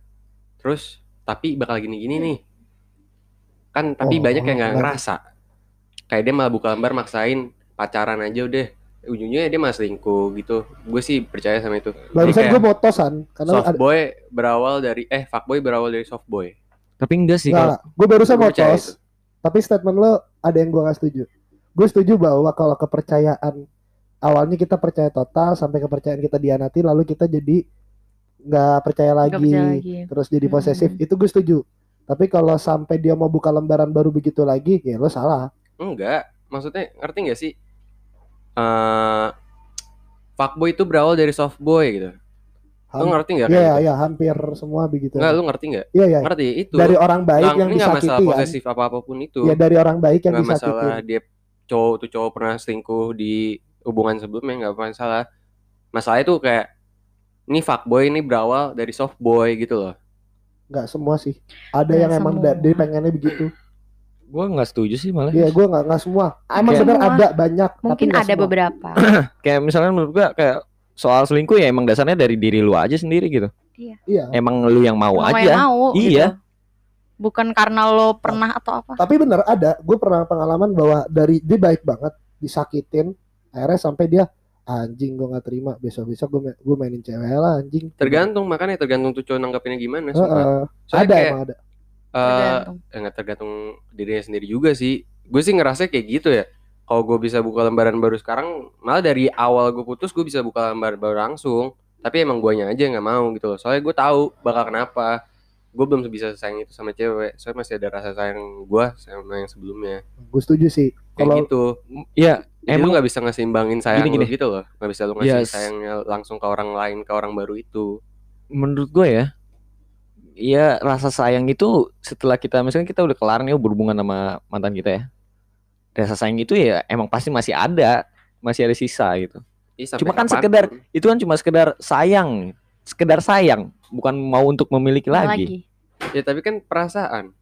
Speaker 3: terus tapi bakal gini-gini nih, kan tapi
Speaker 4: Oh,
Speaker 3: banyak yang nggak
Speaker 4: nggak-
Speaker 3: ngerasa. Kayak dia malah buka lembar maksain pacaran aja udah ujungnya dia malah selingkuh gitu gue sih percaya sama itu
Speaker 4: Barusan gue motosan karena
Speaker 3: soft
Speaker 4: ada
Speaker 3: boy berawal dari eh fuckboy berawal dari soft boy
Speaker 2: tapi enggak sih kalau
Speaker 4: Enggak, gue barusan motos. Tapi statement lo ada yang gue gak setuju. Gue setuju bahwa kalau kepercayaan awalnya kita percaya total sampai kepercayaan kita dianati lalu kita jadi nggak percaya lagi,
Speaker 1: percaya lagi.
Speaker 4: terus jadi
Speaker 1: Hmm.
Speaker 4: posesif itu gue setuju. Tapi kalau sampai dia mau buka lembaran baru begitu lagi, ya lo salah.
Speaker 3: enggak maksudnya ngerti nggak sih eh fuckboy itu berawal dari soft boy gitu lu
Speaker 4: Ham-
Speaker 3: ngerti nggak
Speaker 4: Iya,
Speaker 3: gitu?
Speaker 4: iya, hampir semua begitu.
Speaker 3: Enggak, lu ngerti nggak
Speaker 4: Iya, iya.
Speaker 3: ngerti itu
Speaker 4: Dari orang baik
Speaker 3: Nggak-
Speaker 4: yang
Speaker 3: ini nggak masalah
Speaker 4: disakiti kan.
Speaker 3: posesif apa apa pun itu
Speaker 4: Iya, dari orang baik yang
Speaker 3: nggak
Speaker 4: disakiti.
Speaker 3: masalah dia cowok tuh cowok pernah selingkuh di hubungan sebelumnya nggak masalah masalah itu kayak ini fuckboy ini berawal dari soft boy gitu loh
Speaker 4: Nggak semua sih. Ada yang emang dia pengennya begitu.
Speaker 2: gue nggak setuju sih malah
Speaker 4: Iya, gue nggak nggak semua. Emang
Speaker 1: Semua.
Speaker 4: ada banyak. tapi
Speaker 1: Mungkin
Speaker 4: nggak
Speaker 1: ada
Speaker 4: semua.
Speaker 1: beberapa.
Speaker 2: kayak misalnya menurut gue kayak soal selingkuh ya emang dasarnya dari diri lu aja sendiri gitu
Speaker 4: Iya.
Speaker 2: emang lu yang mau
Speaker 1: Mau
Speaker 2: aja
Speaker 1: yang mau.
Speaker 2: Iya.
Speaker 1: gitu. Bukan karena lo pernah atau apa.
Speaker 4: Tapi bener ada. Gue pernah pengalaman bahwa dari dia baik banget disakitin, akhirnya sampai dia anjing gue nggak terima besok besok gue gue mainin cewek lah anjing.
Speaker 3: tergantung makanya tergantung tuh cowok nanggapinnya gimana sumpah. Soalnya
Speaker 4: ada
Speaker 3: kayak,
Speaker 4: emang ada.
Speaker 3: eh,
Speaker 1: Tergantung.
Speaker 3: ya nggak tergantung dirinya sendiri juga sih gue sih ngerasa kayak gitu ya kalau gue bisa buka lembaran baru sekarang malah dari awal gue putus gue bisa buka lembaran baru langsung. Tapi emang guanya aja nggak mau gitu loh. Soalnya gue tahu bakal kenapa. Gue belum bisa sayang itu sama cewek. Soalnya masih ada rasa sayang gue sama yang sebelumnya.
Speaker 4: Gue setuju sih.
Speaker 3: kayak
Speaker 4: Kalau
Speaker 3: gitu.
Speaker 2: Ya
Speaker 3: Jadi lu
Speaker 2: emang
Speaker 3: nggak bisa ngeseimbangin sayang
Speaker 2: Gini, gini.
Speaker 3: gitu loh. Nggak bisa lu ngasih
Speaker 2: Yes.
Speaker 3: sayangnya langsung ke orang lain ke orang baru itu.
Speaker 2: Menurut gue ya Iya rasa sayang itu setelah kita misalnya kita udah kelar nih berhubungan sama mantan kita ya rasa sayang itu ya emang pasti masih ada masih ada sisa gitu.
Speaker 3: Ih, sampai
Speaker 2: Cuma kan sekedar- itu kan cuma sekedar sayang sekedar sayang bukan mau untuk memiliki
Speaker 1: Mau
Speaker 2: lagi,
Speaker 3: ya tapi kan perasaan.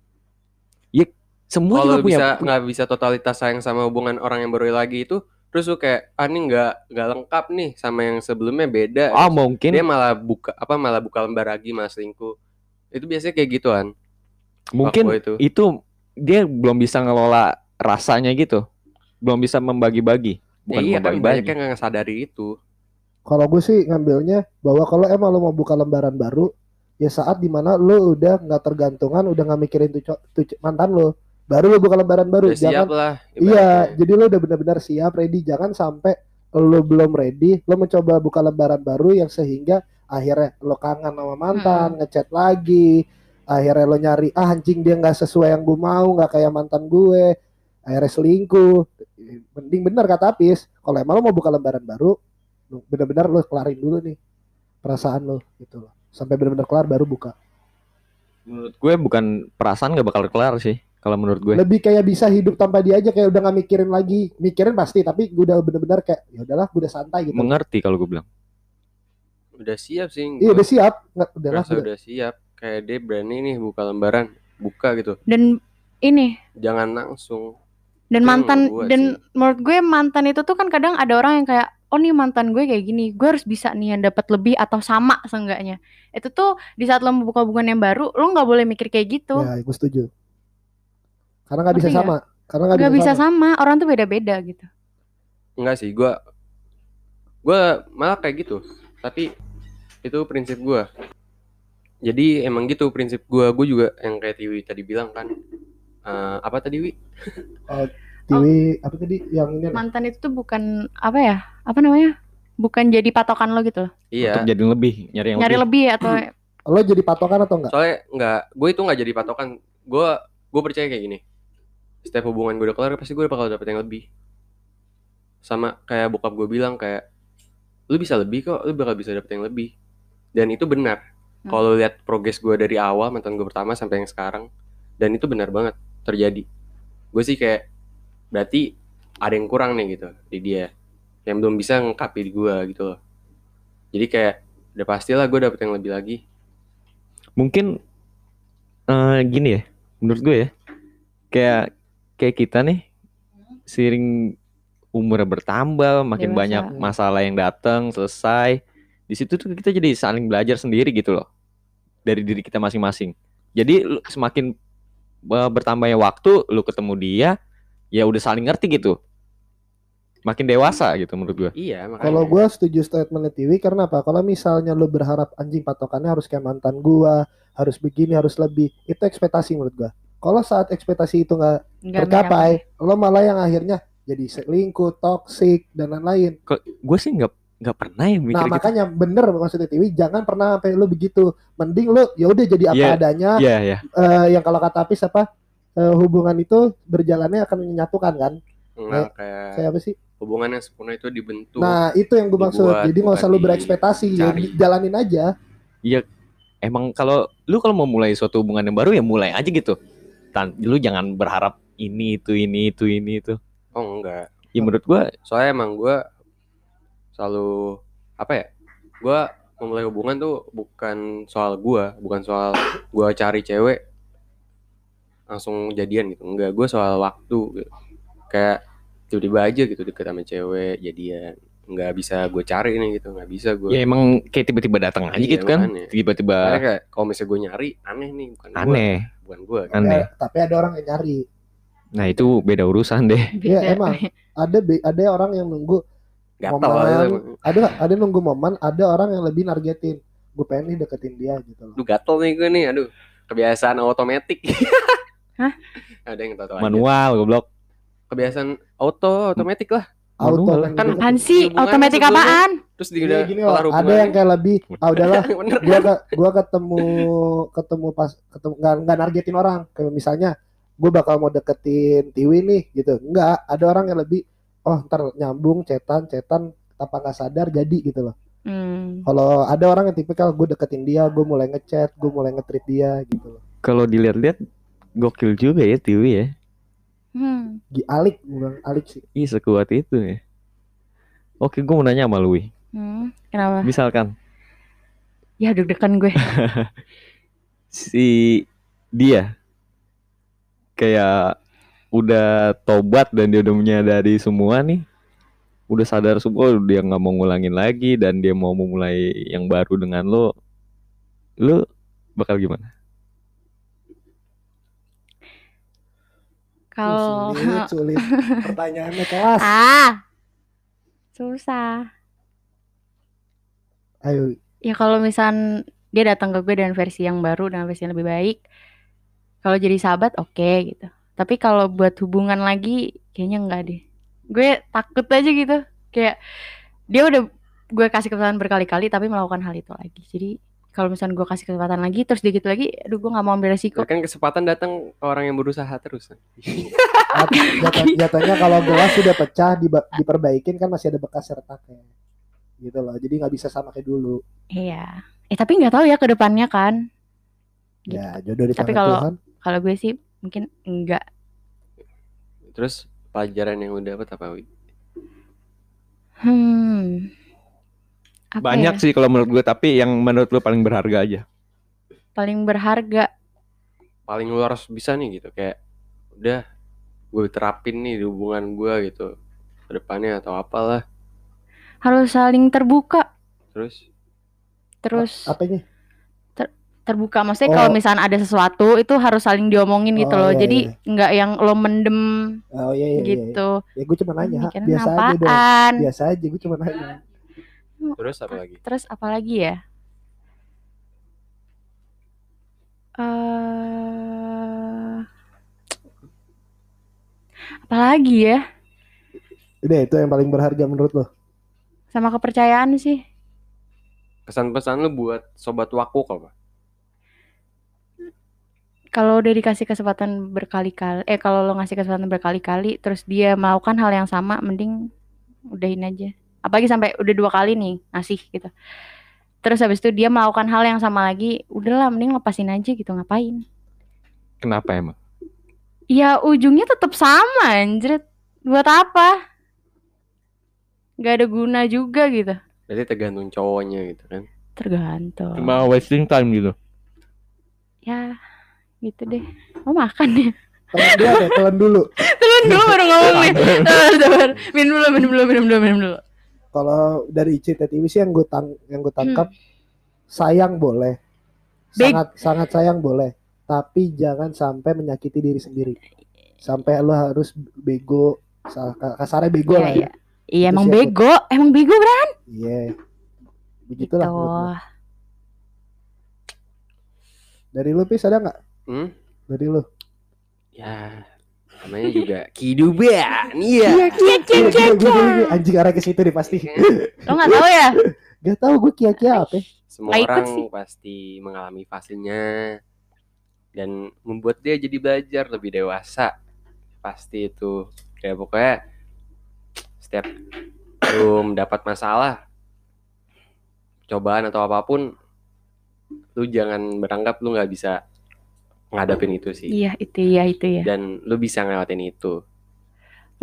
Speaker 2: Semua
Speaker 3: kalau
Speaker 2: juga punya
Speaker 3: bisa nggak bisa totalitas sayang sama hubungan orang yang baru lagi itu terus lu kayak ah ini nggak nggak lengkap nih sama yang sebelumnya beda.
Speaker 2: Oh mungkin.
Speaker 3: Dia malah buka apa malah buka lembar lagi malah selingkuh. Itu biasanya kayak gituan.
Speaker 2: Mungkin
Speaker 3: itu.
Speaker 2: itu dia belum bisa ngelola rasanya gitu. Belum bisa membagi-bagi bukan
Speaker 3: Ya iya kan banyak yang nggak sadari itu.
Speaker 4: Kalau gue sih ngambilnya bahwa kalau emang lo mau buka lembaran baru, ya saat di mana lo udah nggak tergantungan, udah nggak mikirin tuh, mantan lo, baru lo buka lembaran baru.
Speaker 3: udah siap
Speaker 4: Jangan
Speaker 3: lah
Speaker 4: Iya, jadi lo udah benar-benar siap, ready. Jangan sampai lo belum ready, lo mencoba buka lembaran baru yang sehingga akhirnya lo kangen sama mantan ngechat lagi akhirnya lo nyari ah anjing dia nggak sesuai yang gue mau nggak kayak mantan gue akhirnya selingkuh mending bener kata Apis kalau emang lo mau buka lembaran baru bener-bener lo kelarin dulu nih perasaan lo gitu loh sampai bener-bener kelar baru buka
Speaker 2: Menurut gue bukan perasaan gak bakal kelar sih kalau menurut gue.
Speaker 4: lebih kayak bisa hidup tanpa dia aja kayak udah nggak mikirin lagi mikirin pasti tapi gue udah bener-bener kayak ya udahlah gue udah santai gitu
Speaker 2: Mengerti kalau gue bilang.
Speaker 3: Udah siap sih.
Speaker 4: iya udah siap nggak udahlah
Speaker 3: Rasa
Speaker 4: udah.
Speaker 3: udah siap. Kayak dia berani nih buka lembaran, buka gitu.
Speaker 1: Dan ini
Speaker 3: Jangan langsung.
Speaker 1: Dan mantan
Speaker 3: ngebuat
Speaker 1: dan
Speaker 3: sih.
Speaker 1: menurut gue mantan itu tuh kan kadang ada orang yang kayak oh nih mantan gue kayak gini gue harus bisa nih yang dapat lebih atau sama seenggaknya itu tuh di saat lo membuka hubungan yang baru lo nggak boleh mikir kayak gitu
Speaker 4: ya gue setuju karena nggak bisa
Speaker 1: nggak?
Speaker 4: sama karena nggak bisa,
Speaker 1: bisa
Speaker 4: sama.
Speaker 1: sama orang tuh beda-beda gitu
Speaker 3: Enggak sih, gua gua malah kayak gitu. Tapi itu prinsip gua. Jadi emang gitu prinsip gua. Gua juga yang kayak Tiwi tadi bilang kan. Eh, apa tadi Wi?
Speaker 4: Tiwi apa tadi yang ini
Speaker 1: mantan itu tuh bukan apa ya apa namanya bukan jadi patokan lo gitu loh
Speaker 3: Iya.
Speaker 2: Untuk jadi lebih, nyari yang
Speaker 1: nyari
Speaker 2: lebih.
Speaker 1: lebih atau
Speaker 4: lo jadi patokan atau enggak
Speaker 3: Soalnya enggak, gue itu enggak jadi patokan. Gue gue percaya kayak gini. Setiap hubungan gue udah kelar pasti gue bakal dapet yang lebih. Sama kayak bokap gue bilang kayak lu bisa lebih kok, lu bakal bisa dapet yang lebih. Dan itu benar.
Speaker 1: Hmm.
Speaker 3: Kalau lihat progres gue dari awal mantan gue pertama sampai yang sekarang dan itu benar banget terjadi. Gue sih kayak berarti ada yang kurang nih gitu di dia yang belum bisa ngekapi di gue gitu loh. Jadi kayak udah pastilah gue dapet yang lebih lagi.
Speaker 2: Mungkin eh gini ya, menurut gue ya. Kayak kayak kita nih sering umurnya bertambah, makin
Speaker 1: Dewasa.
Speaker 2: banyak masalah yang datang, selesai. Di situ tuh kita jadi saling belajar sendiri gitu loh. Dari diri kita masing-masing. Jadi semakin bertambahnya waktu, lu ketemu dia, ya udah saling ngerti gitu. Makin dewasa gitu menurut gue.
Speaker 3: Iya, makanya.
Speaker 4: Kalau gue setuju statementnya Tiwi karena apa? Kalau misalnya lo berharap anjing patokannya harus kayak mantan gua, harus begini, harus lebih, itu ekspektasi menurut gua. Kalau saat ekspektasi itu nggak
Speaker 1: nggak
Speaker 4: tercapai, lo malah yang akhirnya jadi selingkuh, toksik dan lain-lain.
Speaker 2: Gue sih nggak nggak pernah ya mikir
Speaker 4: Nah
Speaker 2: gitu.
Speaker 4: makanya bener maksudnya Tiwi, jangan pernah sampai lo begitu. Mending lo ya udah jadi apa
Speaker 2: Iya,
Speaker 4: adanya.
Speaker 2: Iya ya.
Speaker 4: Eh, yang kalau kata Apis apa? eh, hubungan itu berjalannya akan menyatukan kan?
Speaker 3: Enggak kayak
Speaker 4: Kayak apa sih?
Speaker 3: hubungan yang sempurna itu dibentuk.
Speaker 4: Nah itu yang gue maksud.
Speaker 3: dibuat,
Speaker 4: Jadi nggak usah
Speaker 3: bukan
Speaker 4: lo berekspektasi, ya jalanin aja.
Speaker 2: emang kalau lu kalau mau mulai suatu hubungan yang baru ya mulai aja gitu. Tan lu jangan berharap ini itu ini itu ini itu.
Speaker 3: oh enggak.
Speaker 2: Ya menurut gua
Speaker 3: Soalnya emang gue selalu apa ya? Gue memulai hubungan tuh bukan soal gue, bukan soal gue cari cewek langsung jadian gitu. Enggak, gue soal waktu gitu. Kayak tiba-tiba aja gitu deket sama cewek jadian. Enggak bisa gue cari nih gitu, nggak bisa gue.
Speaker 2: ya emang kayak tiba-tiba datang aja
Speaker 3: Iya,
Speaker 2: gitu kan. Tiba-tiba
Speaker 3: kayak kalau misalnya gue nyari aneh nih bukan gua,
Speaker 2: aneh.
Speaker 3: bukan gue.
Speaker 2: Aneh.
Speaker 4: Ya, tapi ada orang yang nyari.
Speaker 2: Nah, itu beda urusan deh.
Speaker 4: Iya emang ada be- ada orang yang nunggu
Speaker 3: Gatel
Speaker 4: momen, ada ada nunggu momen, ada orang yang lebih nargetin. Gue pengen nih deketin dia gitu loh.
Speaker 3: Aduh gatel nih gue nih, aduh kebiasaan otomatis.
Speaker 1: Hah?
Speaker 3: Ada yang tahu aja.
Speaker 2: Manual goblok.
Speaker 3: Kebiasaan auto otomatis lah.
Speaker 4: Auto
Speaker 2: Manual.
Speaker 3: Kan
Speaker 4: deketin.
Speaker 1: Apaan sih? Otomatis apaan?
Speaker 3: Terus di
Speaker 4: Gini,
Speaker 3: udah
Speaker 4: gini
Speaker 3: kelar
Speaker 4: loh, ada yang kayak lebih ah udahlah gua ke, gua ketemu ketemu pas ketemu nggak nggak nargetin orang kayak misalnya gue bakal mau deketin Tiwi nih gitu nggak ada orang yang lebih oh ntar nyambung cetan cetan tanpa nggak sadar jadi gitu loh
Speaker 1: Hmm.
Speaker 4: kalau ada orang yang tipikal gue deketin dia gue mulai ngechat gue mulai nge-treat dia gitu loh
Speaker 2: Kalau dilihat-lihat gokil juga ya Tiwi ya.
Speaker 1: Hmm.
Speaker 4: Alik gue bilang alik sih
Speaker 2: Ih, sekuat itu ya. Oke, gue mau nanya sama lu, Wi.
Speaker 1: Hmm. Kenapa?
Speaker 2: Misalkan
Speaker 1: Ya deg-degan gue.
Speaker 2: si dia kayak udah tobat dan dia udah menyadari semua nih. Udah sadar semua dia nggak mau ngulangin lagi dan dia mau memulai yang baru dengan lo. Lo bakal gimana?
Speaker 1: Kalau
Speaker 4: sulit sulit. Pertanyaannya kelas.
Speaker 1: Ah. Susah.
Speaker 4: ayo.
Speaker 1: Ya kalau misal dia datang ke gue dengan versi yang baru dengan versi yang lebih baik, kalau jadi sahabat oke gitu. Tapi kalau buat hubungan lagi kayaknya enggak deh. Gue takut aja gitu. Kayak dia udah gue kasih kesempatan berkali-kali tapi melakukan hal itu lagi. Jadi kalau misalnya gue kasih kesempatan lagi terus dia gitu lagi, aduh gue nggak mau ambil resiko.
Speaker 3: kan kesempatan datang ke orang yang berusaha terus.
Speaker 4: Jatuh, jatuhnya kalau gelas sudah pecah diba- diperbaikin kan masih ada bekas retaknya gitu loh jadi nggak bisa sama kayak dulu
Speaker 1: Iya. Eh tapi nggak tahu ya ke depannya kan. Gitu.
Speaker 4: ya jodoh di
Speaker 1: Tapi
Speaker 4: tangan
Speaker 1: kalau-
Speaker 4: Tuhan
Speaker 1: Kalau gue sih mungkin enggak.
Speaker 3: Terus pelajaran yang udah dapat apa, Wi?
Speaker 1: Hmm. Apa
Speaker 2: Banyak
Speaker 1: ya?
Speaker 2: sih kalau menurut gue, tapi yang menurut lu paling berharga aja.
Speaker 1: paling berharga.
Speaker 3: Paling lu harus bisa nih gitu kayak udah gue terapin nih di hubungan gue gitu ke depannya atau apalah.
Speaker 1: Harus saling terbuka.
Speaker 3: Terus
Speaker 1: Terus
Speaker 4: apanya
Speaker 1: terbuka maksudnya
Speaker 4: Oh.
Speaker 1: kalau misalnya ada sesuatu itu harus saling diomongin gitu
Speaker 4: Oh,
Speaker 1: loh.
Speaker 4: iya,
Speaker 1: Jadi
Speaker 4: iya.
Speaker 1: nggak yang lo mendem
Speaker 4: oh iya iya, iya,
Speaker 1: gitu.
Speaker 4: iya. ya gue cuma nanya
Speaker 1: Mikirnya
Speaker 4: biasa aja dong
Speaker 1: apaan?
Speaker 4: biasa aja gue cuma nanya
Speaker 3: terus apa lagi?
Speaker 1: Terus apa lagi ya? Eh apa lagi ya?
Speaker 4: udah itu yang paling berharga menurut lo
Speaker 1: Sama kepercayaan sih.
Speaker 3: Kesan-pesan lu buat sobat wakuk apa?
Speaker 1: Kalau udah dikasih kesempatan berkali-kali, eh kalau lo ngasih kesempatan berkali-kali, terus dia melakukan hal yang sama, mending udahin aja. Apalagi sampai udah dua kali nih ngasih gitu. Terus habis itu dia melakukan hal yang sama lagi, udahlah mending lepasin aja gitu, ngapain?
Speaker 2: Kenapa emang?
Speaker 1: Ya ujungnya tetap sama anjret. Buat apa? Gak ada guna juga gitu.
Speaker 3: Berarti tergantung cowoknya gitu kan.
Speaker 1: Tergantung.
Speaker 2: Cuma wasting time gitu.
Speaker 1: Ya gitu deh. Mau makan ya?
Speaker 4: telan dulu deh telan dulu
Speaker 1: Telan dulu baru ngomong nih. Sabar. Minum dulu, minum dulu, minum dulu, minum dulu.
Speaker 4: kalau dari ICTTV sih yang gue tang yang gue tangkap sayang boleh
Speaker 1: Hmm. Beg-
Speaker 4: sangat sangat sayang boleh tapi jangan sampai menyakiti diri sendiri sampai lo harus bego sa- kasarnya bego
Speaker 1: Iya,
Speaker 4: lah
Speaker 1: iya.
Speaker 4: ya
Speaker 1: Iya emang
Speaker 4: Terus ya,
Speaker 1: bego, emang bego bro.
Speaker 4: iya
Speaker 1: Gitu.
Speaker 4: begitulah gua. dari lu pis ada nggak
Speaker 3: Hmm?
Speaker 4: dari lu
Speaker 3: Ya namanya juga kehidupan. Iya.
Speaker 1: Iya, kia kia kia
Speaker 4: anjing arah ke situ deh pasti
Speaker 1: Lo nggak tahu ya?
Speaker 4: gak tahu gue kia kia apa ya.
Speaker 3: Semua orang
Speaker 1: sih.
Speaker 3: pasti mengalami fasenya dan membuat dia jadi belajar lebih dewasa. Pasti itu. Kayak pokoknya setiap lu mendapat masalah, cobaan atau apa pun, lu jangan beranggap lu nggak bisa ngadapin itu sih.
Speaker 1: Iya itu ya itu ya.
Speaker 3: Dan lu bisa ngelewatin itu.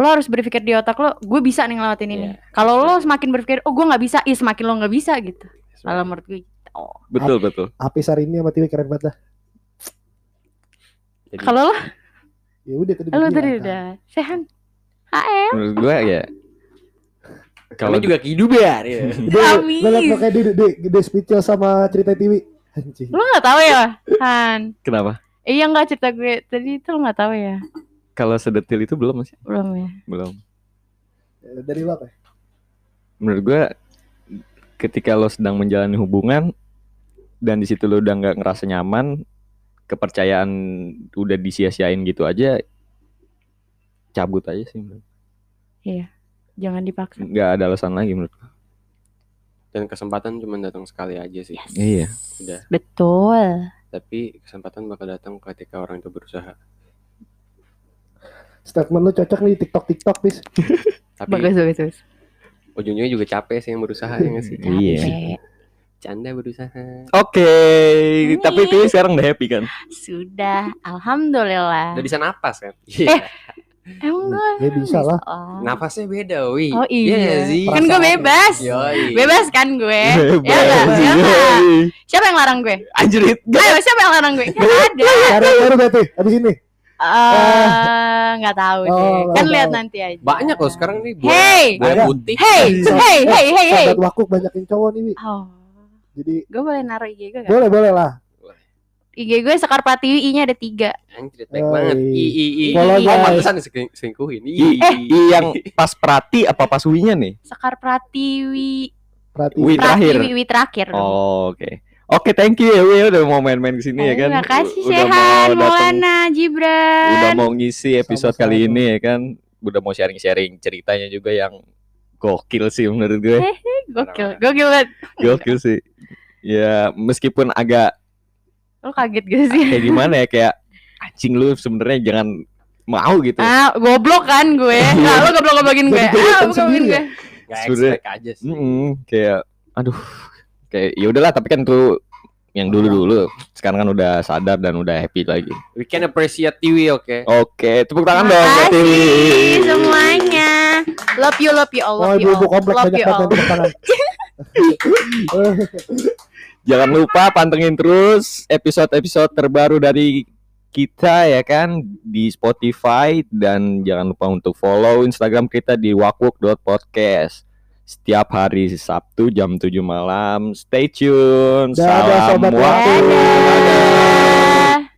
Speaker 1: Lo harus berpikir di otak lo, gue bisa nih ngelewatin ini.
Speaker 3: Iya.
Speaker 1: Kalau lo semakin berpikir, oh gue nggak bisa, iya semakin lo nggak bisa gitu. Kalau menurut gue, gitu. Oh.
Speaker 2: Betul betul.
Speaker 4: Apis hari ini sama Tiwi keren banget lah
Speaker 1: Kalau lo,
Speaker 4: ya udah tadi
Speaker 1: lo tadi udah sehat. HM.
Speaker 2: Menurut gue ya.
Speaker 3: kalau juga kehidupan ya.
Speaker 1: Amis.
Speaker 4: lo liat kayak dia, dia speechless sama cerita Tiwi anjing
Speaker 1: Lo nggak tahu ya, Han?
Speaker 2: kenapa?
Speaker 1: Iya nggak cerita gue tadi itu lo nggak tahu ya?
Speaker 2: Kalau sedetil itu belum sih?
Speaker 1: Belum ya?
Speaker 2: Belum.
Speaker 4: Eh, dari lo apa ya?
Speaker 2: Menurut gue ketika lo sedang menjalani hubungan dan di situ lo udah nggak ngerasa nyaman, kepercayaan udah disia-siain gitu aja, cabut aja sih. menurut.
Speaker 1: Jangan dipaksa.
Speaker 2: Nggak ada alasan lagi menurut gue.
Speaker 3: Dan kesempatan cuma datang sekali aja sih.
Speaker 2: Iya.
Speaker 3: Udah.
Speaker 1: Betul.
Speaker 3: Tapi kesempatan bakal datang ketika orang itu berusaha.
Speaker 4: statement lo cocok nih TikTok TikTok bis
Speaker 3: Tapi
Speaker 1: Bagus bagus bagus.
Speaker 3: ujung-ujungnya juga capek sih yang berusaha ya nggak sih?
Speaker 2: Iya.
Speaker 3: Canda berusaha.
Speaker 2: Oke, tapi Tiwi sekarang udah happy kan?
Speaker 1: Sudah, alhamdulillah.
Speaker 3: Udah bisa napas kan?
Speaker 1: Eh.
Speaker 3: Iya.
Speaker 1: Emang gue
Speaker 4: ya bisa lah
Speaker 1: Oh.
Speaker 3: Napasnya beda, wi.
Speaker 1: Oh iya.
Speaker 3: nggak sih?
Speaker 1: Kan gue bebas.
Speaker 3: Yoi.
Speaker 1: Bebas kan gue.
Speaker 2: Bebas.
Speaker 1: Ya? Ya nggak?
Speaker 2: Yoi.
Speaker 1: Siapa yang larang gue?
Speaker 2: Anjrit.
Speaker 1: Ayo, siapa yang larang gue? Gak ada.
Speaker 4: cari baru berarti abis ini
Speaker 1: Eh, nggak tahu deh.
Speaker 4: Oh,
Speaker 1: Kan lihat
Speaker 4: tahu.
Speaker 1: nanti aja.
Speaker 3: Banyak loh sekarang nih
Speaker 1: Hey,
Speaker 3: putih.
Speaker 1: hey, hey, hey, hey, hey.
Speaker 4: Wakuk banyak yang cowok nih Wi.
Speaker 1: Oh,
Speaker 4: jadi
Speaker 1: gue boleh naruh IG gue gak?
Speaker 4: boleh boleh lah
Speaker 1: IG gue Sekar Pratiwi I-nya ada tiga.
Speaker 3: Anjir, baik banget. I i i.
Speaker 4: Follow
Speaker 3: Oh, pantesan diselingkuh- selingkuhin. I,
Speaker 2: I,
Speaker 3: i,
Speaker 2: i yang pas Prati apa pas Winya nih?
Speaker 1: Sekar Pratiwi
Speaker 4: perhati
Speaker 2: Wi terakhir.
Speaker 1: Pratiwi Wi terakhir.
Speaker 2: Oh, oke. Oke, thank you ya Wi udah mau main-main ke sini ya kan.
Speaker 1: Terima kasih
Speaker 2: udah
Speaker 1: Sehan, Maulana, Gibran.
Speaker 2: udah mau ngisi episode
Speaker 4: Sama-sama.
Speaker 2: kali ini ya kan. Udah mau sharing-sharing ceritanya juga yang gokil sih menurut gue.
Speaker 1: Gokil, gokil banget.
Speaker 2: Gokil sih. Ya meskipun agak
Speaker 1: Lo kaget gak sih?
Speaker 2: kayak gimana ya kayak anjing lu sebenarnya jangan mau gitu.
Speaker 1: Ah, goblok kan gue. Nah, lo goblok-goblokin gue. Ah,
Speaker 4: goblok
Speaker 1: lo goblokin
Speaker 4: sendiri
Speaker 1: gue.
Speaker 4: ya?
Speaker 3: Gak expect aja sih.
Speaker 2: Mm-mm, kayak aduh kayak ya udahlah tapi kan tuh yang dulu dulu sekarang kan udah sadar dan udah happy lagi.
Speaker 3: We can appreciate Tiwi, oke?
Speaker 2: Oke, tepuk tangan dong buat Tiwi.
Speaker 1: semuanya. Love you, love you all,
Speaker 4: Oh,
Speaker 1: love you
Speaker 4: ibu-ibu
Speaker 1: all.
Speaker 4: komplek
Speaker 1: Love
Speaker 4: banyak
Speaker 1: you all.
Speaker 2: Jangan lupa pantengin terus episode-episode terbaru dari kita ya kan di Spotify dan jangan lupa untuk follow Instagram kita di wakwuk.podcast setiap hari Sabtu jam 7 malam. Stay tune.
Speaker 4: Dadah,
Speaker 2: Salam
Speaker 4: Sobat
Speaker 2: waktu.
Speaker 4: Waktu.
Speaker 1: Dadah.